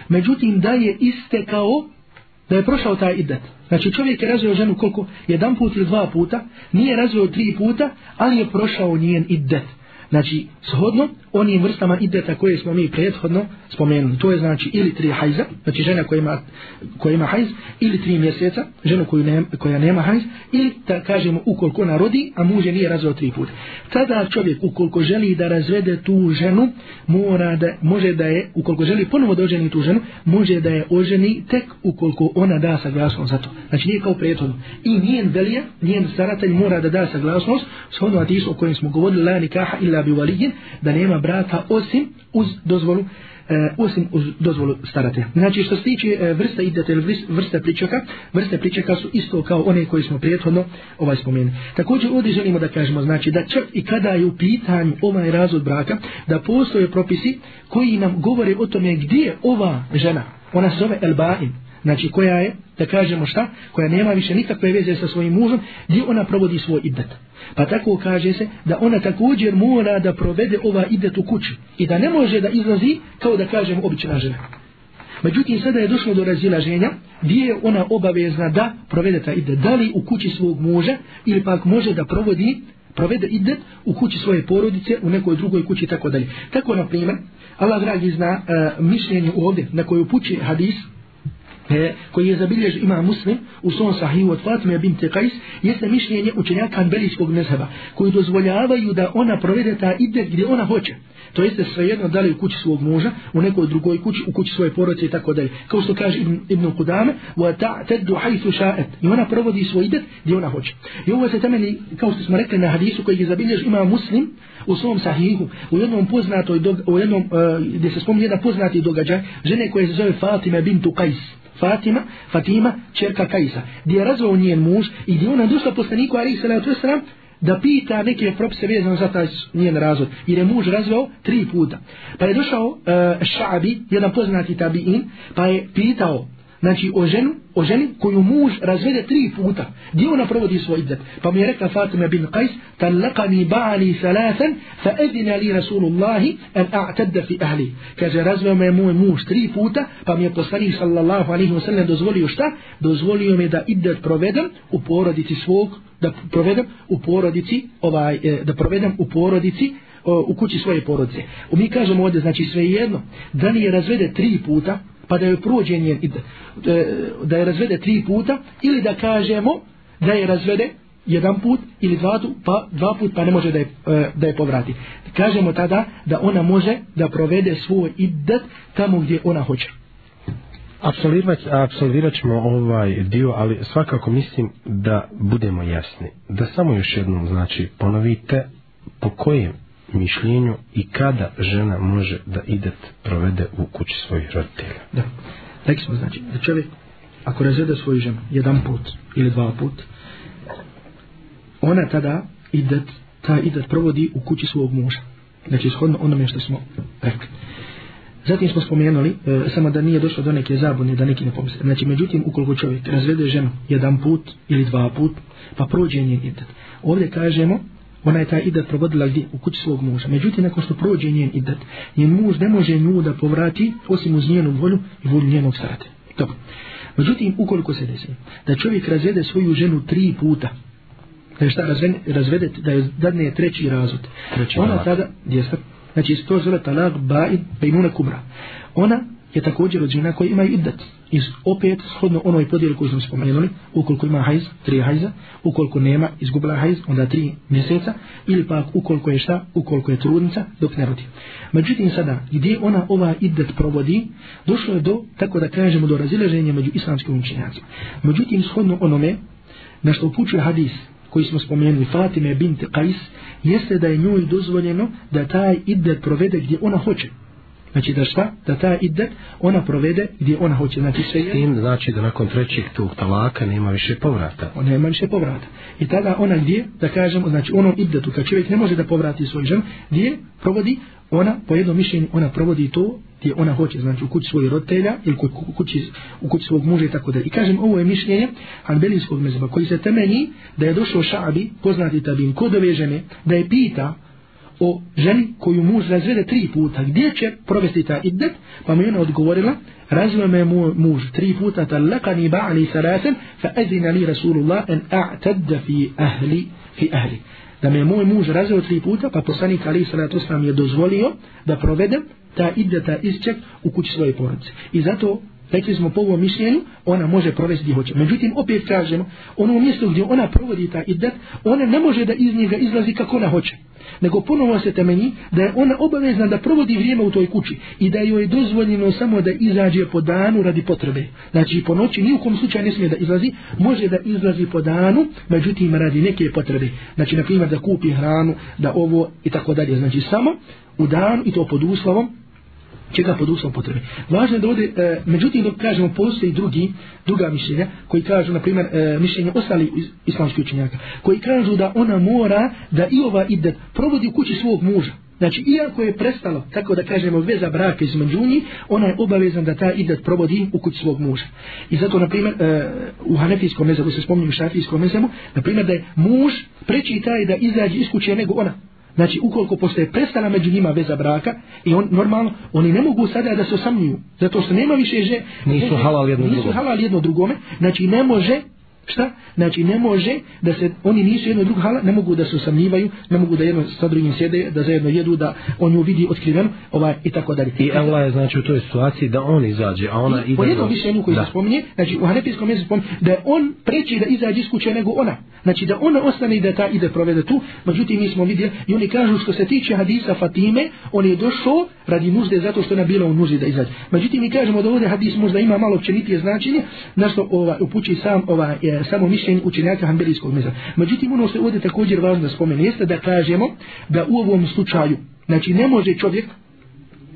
međutim da je istekao da je prošao taj idet. Znači čovjek je razvio ženu koliko? Jedan put ili dva puta, nije razvio tri puta, ali je prošao njen idet. Znači, shodno onim vrstama ideta koje smo mi prethodno spomenuli. To je znači ili tri hajza, znači žena koja ima, koja ima hajz, ili tri mjeseca, ženu koju ne, koja nema hajz, ili ta, kažemo ukoliko ona rodi, a muže nije razveo tri puta. Tada čovjek ukoliko želi da razvede tu ženu, mora da, može da je, ukoliko želi ponovo da oženi tu ženu, može da je oženi tek ukoliko ona da saglasnost za to. Znači nije kao prethodno. I njen velija, njen staratelj mora da da saglasnost, shodno atis o kojem smo govorili, la nikaha ila ila bi walijin da nema brata osim uz dozvolu e, osim uz dozvolu starate. Znači što se tiče e, vrsta idete ili vrsta pričaka, vrste pričaka su isto kao one koje smo prijethodno ovaj spomenuli. Također ovdje želimo da kažemo, znači da čak i kada je u pitanju ovaj razvod braka, da postoje propisi koji nam govore o tome gdje je ova žena, ona se zove Elbain, znači koja je, da kažemo šta, koja nema više nikakve veze sa svojim mužom, gdje ona provodi svoj iddet. Pa tako kaže se da ona također mora da provede ova iddet u kući i da ne može da izlazi kao da kažemo obična žena. Međutim, sada je došlo do razilaženja gdje je ona obavezna da provede ta iddet, da li u kući svog muža ili pak može da provodi provede iddet u kući svoje porodice, u nekoj drugoj kući i tako dalje. Tako, na primjer, Allah dragi zna e, mišljenje ovdje na koju pući hadis, e, koji je zabilježen ima muslim u svom sahiju od Fatme bin Tekais jeste mišljenje učenjaka Anbelijskog mezheba koji dozvoljavaju da ona provede ta idet gdje ona hoće to jeste svejedno da li u kući svog muža u nekoj drugoj kući, u kući svoje porodice i tako dalje kao što kaže Ibn, Ibn Kudame wa ta teddu hajthu ša'et i ona provodi svoj idet gdje ona hoće i ovo se temeli kao što smo rekli na hadisu koji je zabilježen ima muslim u svom sahihu u jednom poznatoj u jednom, uh, gdje se spominje jedan poznati događaj žene koje se zove Fatima bintu Qais Fatima, Fatima, čerka Kajsa, gdje je razvao njen muž i gdje ona došla poslaniku Ali Salatu Veseram da pita neke propise vezano za taj njen razvod, jer je muž razvao tri puta. Pa je došao uh, Šabi, jedan poznati tabi'in, pa je pitao, znači o ženu, o ženi koju muž razvede tri puta, gdje ona provodi svoj izzet. Pa mi je rekla Fatima bin Qajs, talakani ba'ali salasan, fa edina li Rasulullahi en a'tadda fi ahli. Kaže, razveo me moj muž tri puta, pa mi je poslanik sallallahu alaihi wa sallam dozvolio šta? Dozvolio me da izzet provedem u porodici svog, da provedem u porodici, ovaj, e, da provedem u porodici e, u kući svoje porodice. U mi kažemo ovdje, znači sve jedno, da li je razvede tri puta, pa da joj prođe njen id, da je razvede tri puta ili da kažemo da je razvede jedan put ili dva, pa, dva put pa ne može da je, e, da je povrati. Kažemo tada da ona može da provede svoj iddat tamo gdje ona hoće. Absolvirat, absolvirat ćemo ovaj dio, ali svakako mislim da budemo jasni. Da samo još jednom znači ponovite po kojem mišljenju i kada žena može da ide provede u kući svojih roditelja. Da. Rekli smo, znači, da čovjek, ako razvede svoju ženu jedan put ili dva put, ona tada ide, ta ide provodi u kući svog muža. Znači, shodno onome što smo rekli. Zatim smo spomenuli, e, samo da nije došlo do neke zabune, da neki ne pomisle. Znači, međutim, ukoliko čovjek razvede ženu jedan put ili dva put, pa prođe njen idet. Ovdje kažemo, ona je taj idat provodila gdje, u kući svog muža. Međutim, nakon što prođe njen idat, njen muž ne može nju da povrati, osim uz njenu volju i volju njenog starate. Dobro. Međutim, ukoliko se desi da čovjek razvede svoju ženu tri puta, da je šta razvede, razvede da je dadne je treći razvod. Treći ona tada, djesta, znači to zove talag, ba'id, bejmuna kubra. Ona je također od žena koja ima idat iz opet shodno onoj podjeli koju smo spomenuli, ukoliko ima hajz, tri hajza, ukoliko nema, izgubila hajz, onda tri mjeseca, ili pak ukoliko je šta, ukoliko je trudnica, dok ne rodi. Međutim sada, gdje ona ova iddet provodi, došlo je do, tako da kažemo, do razileženja među islamskim učinjacima. Međutim, shodno onome, na što upućuje hadis koji smo spomenuli, Fatime bint Qais, jeste da je njoj dozvoljeno da taj iddet provede gdje ona hoće. Znači da šta? Da ta idet ona provede gdje ona hoće. Znači sve je... Tim znači da nakon trećeg tog talaka nema više povrata. On nema više povrata. I tada ona gdje, da kažem, znači onom idetu, kad čovjek ne može da povrati svoju ženu, gdje provodi ona, po jednom mišljenju, ona provodi to gdje ona hoće, znači u kući svojih roditelja ili u kući, u kući svog muža i tako da. I kažem, ovo je mišljenje Albelijskog mezba koji se temeni da je došao šabi, poznati tabin, kod ove žene, da je pita, o ženi koju muž razvede tri puta, gdje će provesti ta iddet, pa mu jedna odgovorila, razvio me mu, muž tri puta, talakani ba'ani salasen, fa ezina li Rasulullah en a'tadda fi ahli, fi ahli. Da me moj muž razvio tri puta, pa poslanik ali salatu sam je dozvolio da provedem ta iddeta izček u kući svoje porodice. I zato Rekli smo po ovom mišljenju, ona može provesti hoće. Međutim, opet kažemo, ono mjesto gdje ona provodi ta idat, ona ne može da iz njega izlazi kako ona hoće nego ponovo se temenji da je ona obavezna da provodi vrijeme u toj kući i da joj je dozvoljeno samo da izađe po danu radi potrebe. Znači po noći ni u kom slučaju ne smije da izlazi, može da izlazi po danu, međutim radi neke potrebe. Znači na primjer da kupi hranu, da ovo i tako dalje. Znači samo u danu i to pod uslovom čega pod uslovom potrebe. Važno je da ovdje, e, međutim dok kažemo postoji drugi, druga mišljenja, koji kažu, na primjer, e, mišljenje ostali iz, islamskih učenjaka, koji kažu da ona mora da i ova ide provodi u kući svog muža. Znači, iako je prestalo, tako da kažemo, veza braka između njih, ona je obavezan da ta idet provodi u kući svog muža. I zato, na primjer, e, u hanefijskom mezabu, se spomnim u šafijskom mezabu, na primjer, da je muž preći taj da izađe iz kuće nego ona. Znači, ukoliko postoje prestala među njima veza braka, i on, normalno, oni ne mogu sada da se osamljuju, zato što nema više že... Nisu halal jedno, nisu drugo. halal jedno drugome. Znači, ne može, Šta? Znači ne može da se, oni nisu jedno drug hala, ne mogu da se usamljivaju, ne mogu da jedno sa drugim sjede, da zajedno jedu, da on ju vidi otkriveno, ovaj, i tako dalje. I Allah je znači u toj situaciji da on izađe, a ona I, ide... Po jednom mišljenju koji se spominje, znači u hanefijskom mjestu spominje, da je on preći da izađe iz kuće nego ona. Znači da ona ostane i da ta ide provede tu, međutim mi smo vidjeli, i oni kažu što se tiče hadisa Fatime, on je došao radi nužde zato što ona bila u nuzi da izađe. Međutim mi kažemo da ovdje hadis možda ima malo općenitije značenje, na što ovaj, upući sam ovaj, je, samo mišljenje učenjaka hanbelijskog meza. Međutim, ono se ovdje također važno da spomenu, jeste da kažemo da u ovom slučaju, znači ne može čovjek,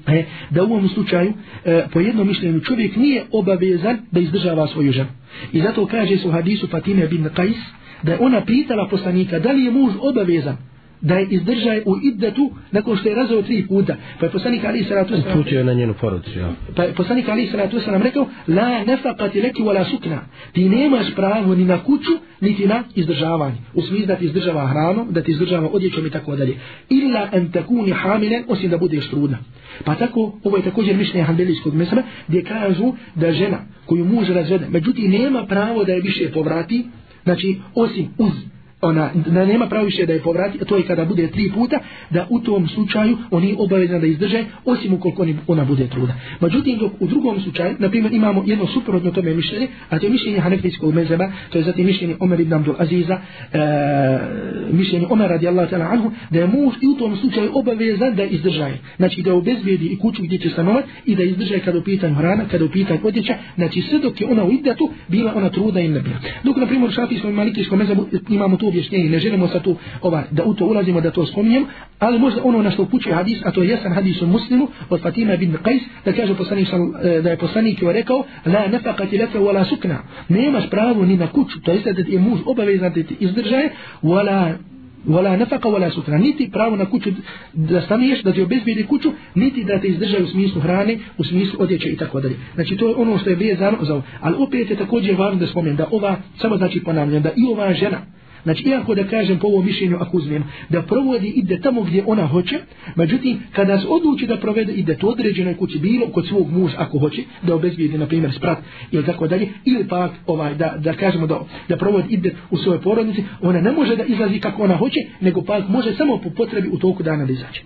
e, da u ovom slučaju, e, po jednom mišljenju, čovjek nije obavezan da izdržava svoju ženu. I zato kaže se u hadisu Fatime bin Qais, da je ona pitala poslanika, da li je muž obavezan da je izdržaje u iddetu nakon što je razao tri puta. Pa je poslanik Ali Salatu Salam... Putio na njenu porodicu, ja. Pa je poslanik Ali Salatu Salam rekao, la nefakati leki wala sukna. Ti nemaš pravo ni na kuću, niti na izdržavanje. U smislu da ti izdržava hranom, da ti izdržava odjećom i tako dalje. Illa en takuni hamile, osim da budeš trudna. Pa tako, ovo je također mišljenje handelijskog mesela, gdje kažu da žena koju muž razvede, međutim nema pravo da je više povrati, znači osim uz ona da nema pravo više da je povrati a to je kada bude tri puta da u tom slučaju oni obavezna da izdrže osim ukoliko ona bude truda međutim dok u drugom slučaju na primjer imamo jedno suprotno tome mišljenje a to je mišljenje hanefijskog mezeba to je zatim mišljenje Omer ibn Abdul Aziza e, mišljenje Omer radijallahu ta'ala anhu da je muž i u tom slučaju obaveza da izdržaje znači da obezbedi i kuću gdje će stanovat i da izdržaje kada upitan hrana kada upitan odjeća znači sve dok je ona u idetu bila ona truda i ne bila dok na primjer u šafijskom i malikijskom mezebu imamo tu objašnjenje, ne želimo sa tu, ovaj, da u to ulazimo, da to spominjem, ali možda ono na što upućuje hadis, a to je jesan hadis u muslimu, od Fatima bin Qais, da kaže poslanik, e, da je poslanik joj rekao, la nefakati lefe, wala sukna, nemaš pravo ni na kuću, to jeste da ti je muž obavezan da ti izdržaje, wala Vala nefaka, vala sutra. Niti pravo na kuću da staniješ, da ti obezbijedi kuću, niti da te izdržaju u smislu hrane, u smislu odjeće i tako dalje. Znači to je ono što je vezano za ovo. Ali opet je također važno da spomenem da ova, samo znači ponavljam, da i ova žena, Znači, iako da kažem po ovom mišljenju, ako uzmem, da provodi ide tamo gdje ona hoće, međutim, kada se odluči da provede ide to određenoj kući, bilo kod svog muža ako hoće, da obezbijedi, na primjer, sprat ili tako dalje, ili pa ovaj, da, da kažemo da, da provodi ide u svojoj porodnici, ona ne može da izlazi kako ona hoće, nego pa može samo po potrebi u toku dana da izađe.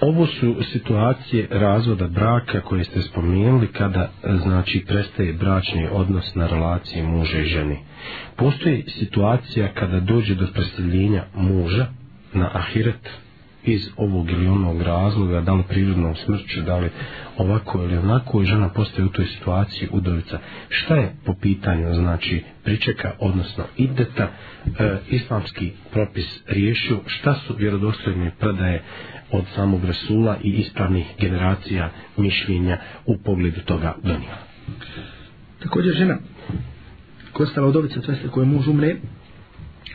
Ovo su situacije razvoda braka koje ste spomenuli kada e, znači prestaje bračni odnos na relaciji muža i ženi. Postoji situacija kada dođe do preseljenja muža na ahiret iz ovog ili onog razloga, da li prirodnom smrću, da li ovako ili onako, i žena postaje u toj situaciji udovica. Šta je po pitanju, znači, pričeka, odnosno ideta, e, islamski propis riješio, šta su vjerodostojne predaje e, od samog Rasula i ispravnih generacija mišljenja u pogledu toga donio. Također žena koja stala od ovica tveste koje muž umre,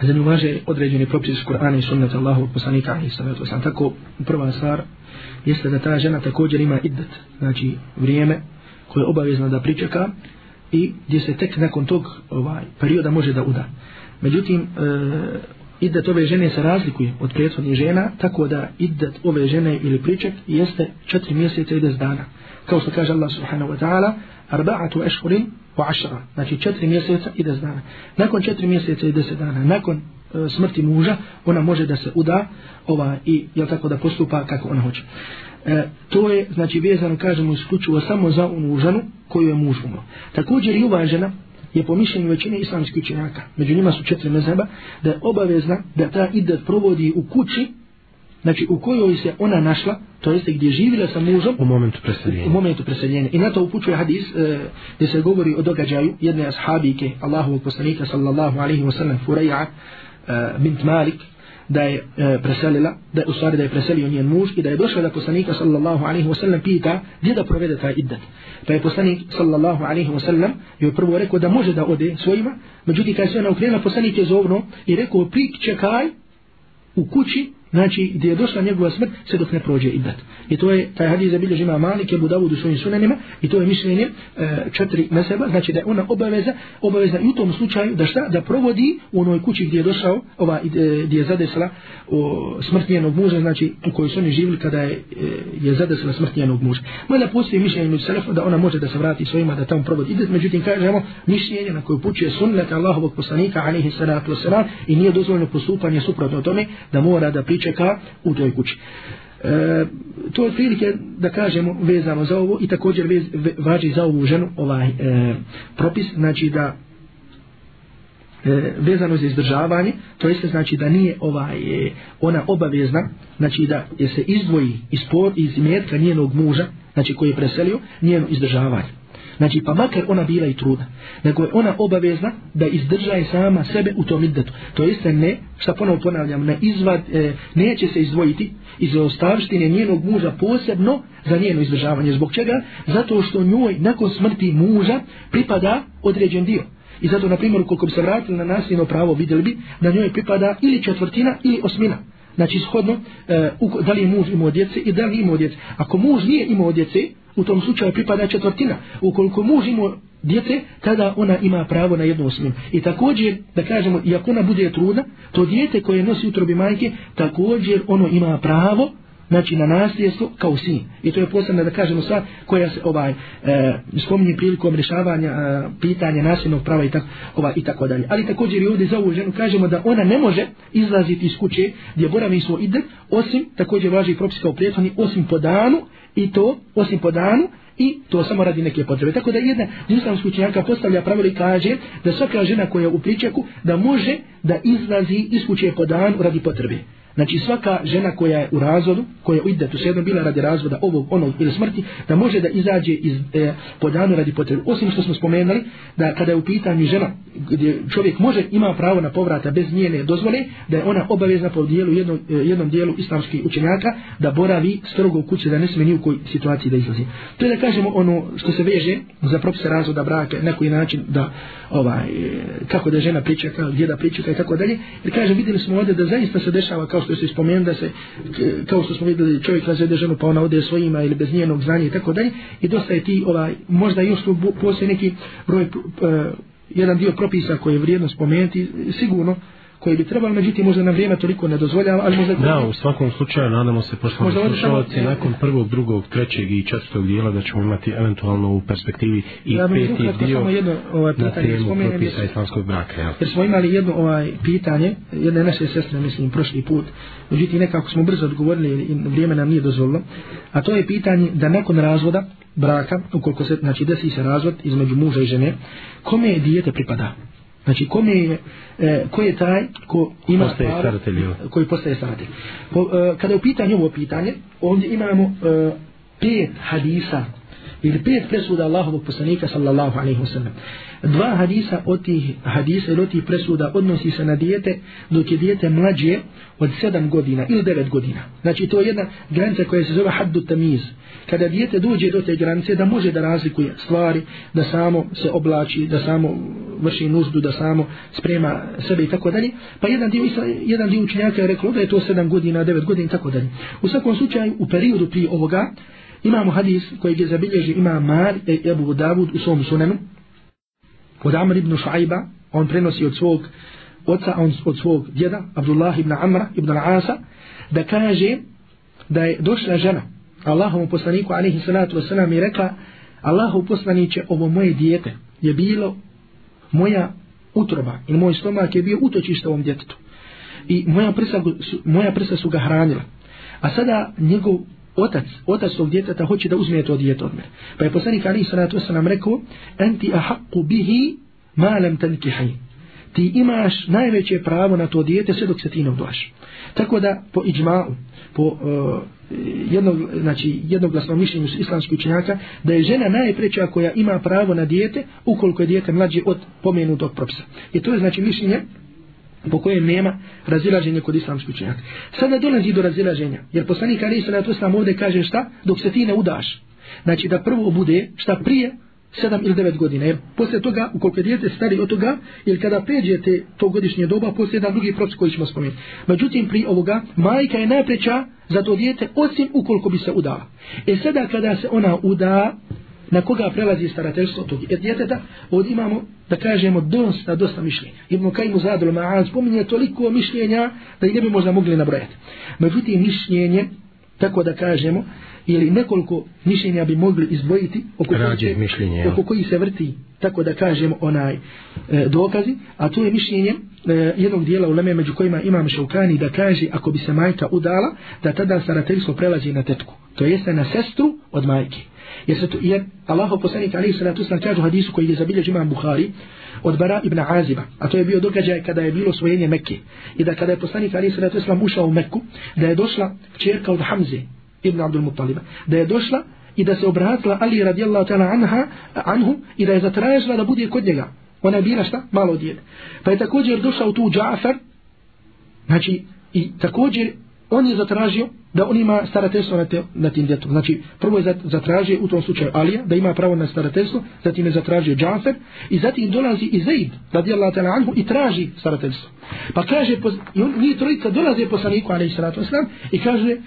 za nju važe određeni propis Kur'ana i sunnata Allahovog poslanika i sallatu sam. Tako prva stvar jeste da ta žena također ima iddat, znači vrijeme koje je obavezno da pričeka i gdje se tek nakon tog ovaj, perioda može da uda. Međutim, e, iddet ove žene se razlikuje od prethodnih žena, tako da iddet ove žene ili priček jeste četiri mjeseca i des dana. Kao što kaže Allah subhanahu wa ta'ala, arba'atu ešhurin wa ašra, znači četiri mjeseca i des dana. Nakon četiri mjeseca i deset dana, nakon e, smrti muža, ona može da se uda ova i je tako da postupa kako ona hoće. E, to je, znači, vezano, kažemo, isključivo samo za onu ženu koju je muž umro. Također i ova žena, je po mišljenju većine islamskih učenjaka, među njima su četiri mezheba, da je obavezna da ta idet provodi u kući, znači u kojoj se ona našla, to jeste gdje živila sa mužom u momentu preseljenja. U momentu preseljenja. I na to upućuje hadis e, gdje se govori o događaju jedne ashabike Allahovog poslanika sallallahu alaihi wa sallam Fureja e, bint Malik da je e, preselila, da je u stvari da je preselio njen muž i da je došla da poslanika sallallahu alaihi wa sallam pita gdje da provede taj iddat. Pa je poslanik sallallahu alaihi wa sallam joj prvo rekao da može da ode svojima, međutim kada se ona ukrijela poslanik je zovno i rekao prik čekaj u kući znači gdje je došla njegova smrt sve dok ne prođe iddat i to je taj hadis za bilježima Malik je Budavud u svojim sunanima i to je mišljenje e, četiri meseba znači da je ona obaveza obaveza i u tom slučaju da šta da provodi u onoj kući gdje je došao ova e, gdje je zadesla o, smrt njenog muža znači u kojoj su oni živili kada je, e, je zadesla smrt njenog muža mada postoji mišljenje među selefom da ona može da se vrati svojima da tamo provodi iddat međutim kažemo mišljenje na koje upućuje sunnet Allahovog poslanika alihi salatu wasalam i nije dozvoljeno postupanje suprotno tome da mora da priča čeka u toj kući. E, to je prilike da kažemo vezano za ovo i također vez, ve, važi za ovu ženu ovaj e, propis, znači da e, vezano za izdržavanje, to jeste znači da nije ovaj, e, ona obavezna, znači da je se izdvoji iz, por, iz metka njenog muža, znači koji je preselio, njeno izdržavanje. Znači, pa makar ona bila i trudna, nego je ona obavezna da izdržaje sama sebe u tom iddetu. To jeste ne, šta ponovno ponavljam, ne izvad, e, neće se izdvojiti iz ostavštine njenog muža posebno za njeno izdržavanje. Zbog čega? Zato što njoj nakon smrti muža pripada određen dio. I zato, na primjer, ukoliko bi se vratili na nasljeno pravo, vidjeli bi da njoj pripada ili četvrtina ili osmina. Znači, shodno, e, da li je muž imao djece i da li imao djece. Ako muž nije imao djece, u tom slučaju pripada četvrtina. Ukoliko muž ima djete, tada ona ima pravo na jednu osminu. I također, da kažemo, i ako ona bude trudna, to djete koje nosi utrobi majke, također ono ima pravo znači na nasljedstvo kao sin. I to je posebno da kažemo sva koja se ovaj e, spominje prilikom rješavanja e, pitanja nasljednog prava i tako ovaj, i tako dalje. Ali također i ovdje za ovu ženu kažemo da ona ne može izlaziti iz kuće gdje boravi svoj ide osim također važi propis kao prijetvani osim po danu i to osim po danu i to samo radi neke potrebe. Tako da jedna islamska učenjaka postavlja pravilo i kaže da svaka žena koja je u pričaku da može da izlazi iz kuće po danu radi potrebe. Znači svaka žena koja je u razvodu, koja je u idetu, svejedno bila radi razvoda ovog, onog ili smrti, da može da izađe iz, e, po danu radi potrebu. Osim što smo spomenuli, da kada je u pitanju žena, gdje čovjek može, ima pravo na povrata bez njene dozvole, da je ona obavezna po dijelu, jednom, e, jednom dijelu islamskih učenjaka, da boravi strogo u kuće, da ne smije ni u kojoj situaciji da izlazi. To je da kažemo ono što se veže za propise razvoda braka, na koji način da, ovaj, e, kako da žena pričaka, gdje da pričaka i tako dalje. Jer kažem, vidjeli smo ovdje da zaista se dešava kao što se spomenu da se, kao što smo vidjeli, čovjek razvede ženu pa ona ode svojima ili bez njenog znanja i tako dalje. I dosta je ti, ovaj, možda još tu postoje neki broj, uh, jedan dio propisa koji je vrijedno spomenuti, sigurno, uh, koje bi trebalo, međutim možda na vrijeme toliko ne dozvoljava, ali možda... Da, u svakom slučaju nadamo se, poštovani slušalci, samo... nakon prvog, drugog, trećeg i četvrtog dijela da ćemo imati eventualno u perspektivi i ja, peti dio samo jedno, ovaj, na temu propisa jer, islamskog braka. Ja. Jer smo imali jedno ovaj pitanje, jedne naše sestre, mislim, prošli put, međutim nekako smo brzo odgovorili i vrijeme nam nije dozvolilo, a to je pitanje da nakon razvoda braka, ukoliko se, znači desi se razvod između muža i žene, kome je dijete pripada? Znači, kome je, e, ko je taj ko ima postaje staratelj, koji postaje staratelj. E, kada je u pitanju ovo pitanje, ovdje imamo e, pet hadisa ili pet presuda Allahovog poslanika sallallahu alaihi wa sallam. Dva hadisa od tih hadisa ili od tih presuda odnosi se na dijete dok je dijete mlađe od sedam godina ili devet godina. Znači to je jedna granica koja se zove haddu tamiz. Kada dijete dođe do te granice da može da razlikuje stvari, da samo se oblači, da samo vrši nuždu, da samo sprema sebe i tako dalje. Pa jedan dio, jedan dio učenjaka je reklo da je to sedam godina, devet godina i tako dalje. U svakom slučaju u periodu prije ovoga Imamo hadis koji je zabilježi ima Mar e Ebu Davud u svom sunenu. Kod Amr ibn Šaiba, on prenosi od svog oca, on od svog djeda, Abdullah ibn Amra ibn Asa, da kaže da je došla žena Allahom poslaniku alaihi salatu wasalam i rekla Allahu poslaniće ovo moje dijete je bilo moja utroba i moj stomak je bio utočište ovom djetetu i moja prsa, moja prsa su ga hranila a sada njegov otac, otac svog djeteta hoće da uzme to djete od mene. Pa je poslanik Ali Salatu Osalam rekao, enti ahakku bihi malem tenkihaj. Ti imaš najveće pravo na to djete sve dok se ti ne obdoaš. Tako da po iđma'u, po uh, jednog, znači, jednoglasnom mišljenju islamskih učenjaka, da je žena najpreća koja ima pravo na djete ukoliko je djete mlađe od pomenutog propisa. I to je znači mišljenje po kojem nema razilaženja kod islamskih učenjaka. Sad ne dolazi do razilaženja, jer poslanik Ali Isra to sam ovdje kaže šta, dok se ti ne udaš. Znači da prvo bude šta prije 7 ili 9 godina, jer posle toga, ukoliko djete stari od toga, ili kada pređete to godišnje doba, posle jedan drugi proces koji ćemo spomenuti. Međutim, pri ovoga, majka je najpreća za to djete, osim ukoliko bi se udala. E sada kada se ona uda, na koga prelazi starateljstvo tog djeteta, od imamo, da kažemo, dosta, dosta mišljenja. Ibn Kajmu Zadul Ma'an spominje toliko mišljenja da i ne bi možda mogli nabrojati. Međutim, mišljenje, tako da kažemo, ili nekoliko mišljenja bi mogli izdvojiti oko, Rađe, koji, mišljenje, oko koji se vrti, tako da kažemo, onaj e, dokazi, a to je mišljenje e, jednog dijela u Leme među kojima imam Šaukani da kaže ako bi se majka udala, da tada starateljstvo prelazi na tetku. To jeste na sestru od majke. Jer, se to, jer Allah poslanik alaihi salatu sallam kaže u hadisu koji je zabilje džima Bukhari od Bara ibn Aziba. A to je bio događaj kada je bilo svojenje Mekke. I da kada je poslanik alaihi salatu sallam ušao u Mekku, da je došla čerka od Hamze ibn Abdul Muttaliba. Da je došla i da se obratila Ali radijallahu ta'ala anha, anhu i da je zatražila da bude kod njega. Ona je bila šta? Malo djede. Pa je također došao tu Džafar, znači, i također on je zatražio da on ima starateljstvo na, te, na tim djetom. Znači, prvo je zatražio u tom slučaju Alija da ima pravo na starateljstvo, zatim je zatražio Džafer i zatim dolazi i Zaid, da di Allah tala anhu, i traži starateljstvo. Pa kaže, poz, i on, nije trojica, dolaze poslaniku, ali i salatu islam, i kaže,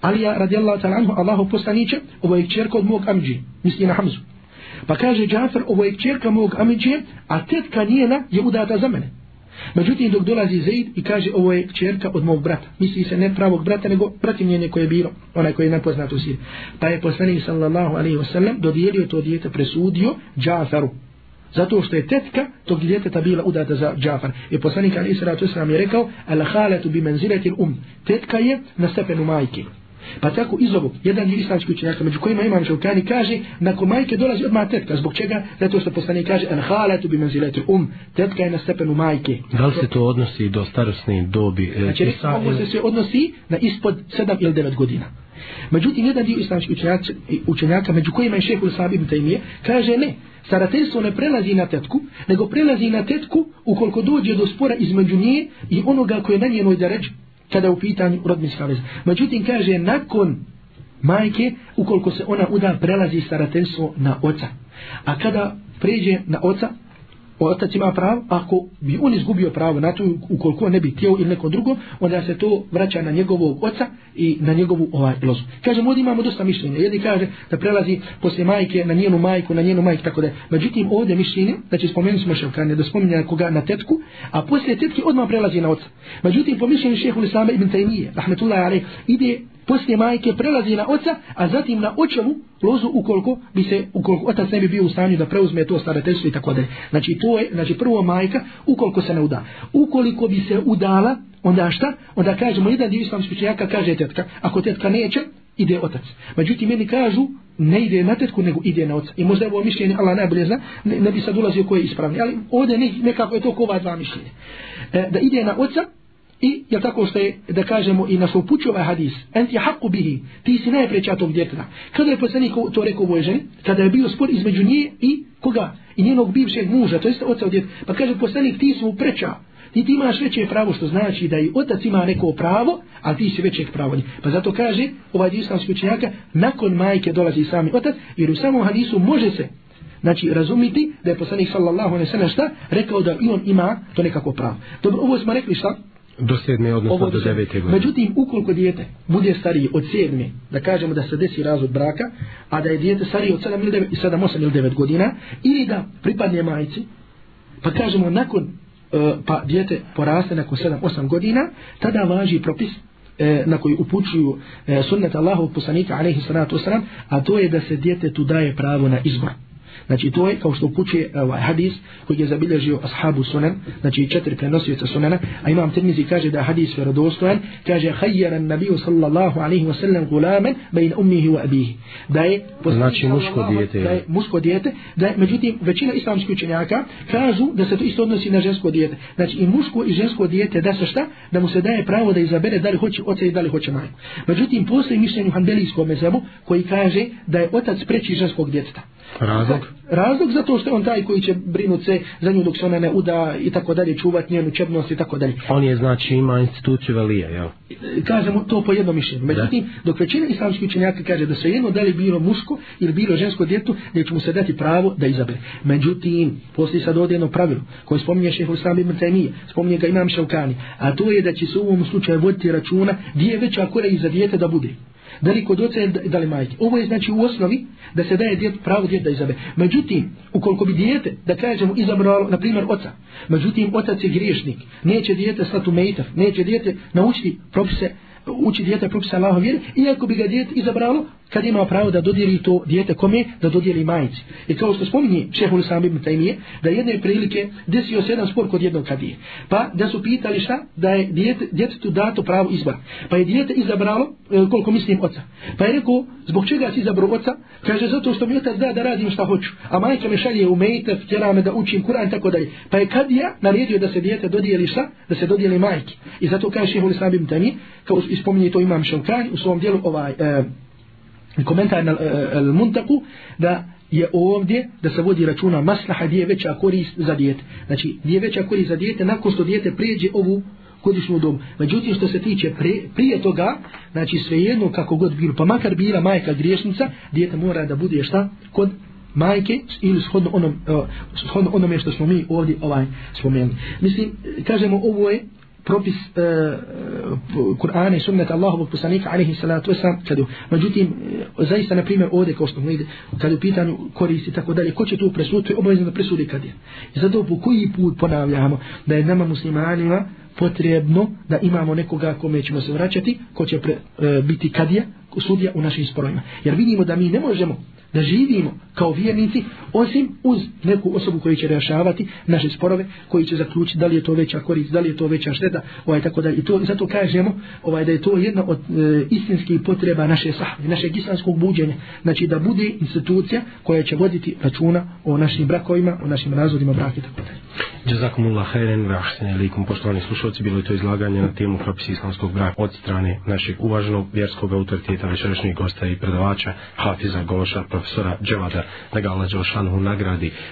Alija radi Allah tala anhu, Allahu poslaniće, ovo je čerko od mog amđi, misli na Hamzu. Pa kaže Džafer, ovo je čerka mog amđi, a tetka njena je udata za mene. Međutim, dok dolazi Zaid i kaže ovo je čerka od mog brata, misli se ne pravog brata, nego protivnjenje koje je bilo, onaj koji je nepoznat u siri. Pa je poslanik sallallahu alaihi wasallam dodijelio to djete, presudio Džafaru. Zato što je tetka tog djeteta bila udata za Džafar. I poslanik alaihi sallallahu alaihi wasallam je rekao, al khalatu bi manzilatil um. Tetka je na stepenu majke. Pa tako iz ovog, jedan je islamski učenjaka, među kojima imam šaukani, kaže, nakon majke dolazi odmah tetka. Zbog čega? Zato što postane kaže, an halatu bi menzilatu um, tetka je na stepenu majke. Da li se to odnosi do starostne dobi? E, znači, ovo se sve odnosi na ispod 7 ili 9 godina. Međutim, jedan dio islamskih učenjaka, učenjaka, među kojima je šeh Ulsab ibn Taymije, kaže ne, starateljstvo ne prelazi na tetku, nego prelazi na tetku ukoliko dođe do spora između nje i onoga koje je na njenoj da reči, kada u pitanju rodbinska veza. Međutim, kaže, nakon majke, ukoliko se ona uda, prelazi starateljstvo na oca. A kada pređe na oca, otac ima pravo, ako bi on izgubio pravo na to, ukoliko ne bi tijelo ili neko drugo, onda se to vraća na njegovog oca i na njegovu ovaj lozu. Kažem, ovdje imamo dosta mišljenja. Jedni kaže da prelazi poslije majke na njenu majku, na njenu majku, tako da. Međutim, ovdje mišljenje, znači spomenuli smo Ševkanje, da spominja koga na tetku, a poslije tetke odmah prelazi na oca. Međutim, po mišljenju šehu Nislama ibn Taymiye, rahmetullahi alaih, ide poslije majke prelazi na oca, a zatim na očevu lozu ukoliko bi se ukoliko otac ne bi bio u stanju da preuzme to starateljstvo i tako dalje. Znači to je znači prvo majka ukoliko se ne uda. Ukoliko bi se udala, onda šta? Onda kažemo jedan dio islamskih učenjaka kaže tetka, ako tetka neće, ide otac. Međutim, meni kažu, ne ide na tetku, nego ide na oca. I možda je ovo mišljenje, Allah najbolje zna, ne, ne, bi sad ulazio koje je ispravni. Ali ovdje ne, nekako je to kova dva mišljenja. E, da ide na oca, I je tako što je, da kažemo, i nas upućuje ovaj hadis, enti haku bihi, ti si najpreća tog djetra. Kada je poslanik to rekao moje ženi, kada je bio spor između nje i koga? I njenog bivšeg muža, to jeste oca od djetra. Pa kaže poslanik, ti si mu preća, ti ti imaš veće pravo, što znači da i otac ima neko pravo, a ti si većeg pravo nje. Pa zato kaže ovaj islamski učenjaka, nakon majke dolazi sami otac, jer u samom hadisu može se Znači, razumiti da je poslanik sallallahu alaihi sallam šta, rekao da i on ima to nekako pravo. Dobro, ovo smo rekli šta? do sedme, odnosno ovo, do devete godine. Međutim, ukoliko dijete bude stariji od sedme, da kažemo da se desi razvod braka, a da je dijete stariji od sedam, sedam, osam ili devet godina, ili da pripadne majici, pa kažemo nakon, e, pa dijete poraste nakon sedam, osam godina, tada važi propis e, na koji upućuju e, sunnet Allahov poslanika alaihi salatu a to je da se dijete tu daje pravo na izbor. Znači to je kao što upućuje e, ovaj hadis koji je zabilježio ashabu sunan, znači četiri prenosioca sunana, a imam Tirmizi kaže da hadis vjerodostojan, kaže khayyara an-nabiy sallallahu alayhi wa sallam gulaman bain ummihi wa abihi. Da je znači muško dijete. Da je muško dijete, da je, međutim većina islamskih učenjaka kažu da se to isto odnosi na žensko dijete. Znači i muško i žensko dijete da se šta? Da mu se daje pravo da izabere da li hoće oca i da li hoće majku. Međutim postoji mišljenje u Hanbelijskom mezhebu koji kaže da je otac preči ženskog djeteta. Razlog? Da, razlog zato što je on taj koji će brinuti se za nju dok se ona ne uda i tako dalje, čuvati njenu čebnost i tako dalje. On je znači ima instituciju velija, jel? Kažemo to po jednom mišljenju. Međutim, da. dok većina islamskih učenjaka kaže da se jedno da li bilo muško ili bilo žensko djetu, da će mu se dati pravo da izabere. Međutim, poslije sad ovdje jedno pravilo koje spominje šeho Islam ibn Taymiye, spominje ga imam Šaukani, a to je da će se u ovom slučaju voditi računa gdje je veća kora i za djete da bude da li kod oca ili da li majke. Ovo je znači u osnovi da se daje djet, pravo djet da izabe. Međutim, ukoliko bi djete, da kažemo, izabralo, na primjer, oca, međutim, otac je griješnik, neće djete slati u mejtav, neće djete naučiti propise, uči djete propise Allahov vjeri, iako bi ga djet izabralo, kad ima pravo da dodijeli to dijete kome da dodijeli majici i kao što spominje Čehul Sam Ibn Taymije da jedne prilike desio se jedan spor kod jednog kadije pa da su pitali šta da je dijete, djetetu dato pravo izbora pa je dijete izabralo e, koliko mislim oca pa je rekao zbog čega si izabrao oca kaže zato što mi otac da da radim šta hoću a majka me šalje u mejte htjela me da učim kuran tako dalje pa je kadija naredio da se dijete dodijeli šta da se dodijeli majki i zato kaže Čehul Sam Ibn Taymije kao ispominje to imam Šelkanj u svom dijelu ovaj, eh, komentar na el eh, eh, muntaku da je ovdje da se vodi računa maslaha gdje je veća korist za dijete. Znači gdje je veća korist za dijete nakon što dijete prijeđe ovu godišnju dom. Međutim što se tiče pre, prije toga, znači svejedno kako god bilo, pa makar bila majka griješnica, dijete mora da bude šta kod majke ili shodno onom, uh, shodno onome što smo mi ovdje ovaj spomenuli. Mislim, kažemo ovo je propis uh, e, e, Kur'ana i sunnata Allahovog poslanika alejhi salatu vesselam kad međutim e, zaista na primjer ovde kao što ide kad u pitanju koristi tako dalje ko će tu presuditi obavezno da presudi kad je i zato po koji put ponavljamo da je nama muslimanima potrebno da imamo nekoga kome ćemo se vraćati ko će pre, uh, biti kadija sudija u našim sporojima. Jer vidimo da mi ne možemo da živimo kao vjernici osim uz neku osobu koji će rešavati naše sporove, koji će zaključiti da li je to veća korist, da li je to veća šteta, ovaj, tako da i to, zato kažemo ovaj, da je to jedna od e, istinskih potreba naše sahve, našeg islamskog buđenja, znači da bude institucija koja će voditi računa o našim brakovima, o našim razvodima braka i tako dalje. Jazakumullah hajren wa ahsan alaikum poštovani slušalci, bilo je to izlaganje na temu propisi islamskog braka od strane našeg uvaženog vjerskog autoriteta gosta, večerašnjih gosta i predavača Hafiza Goša, profesora Dževada Nagala Đošanu u nagradi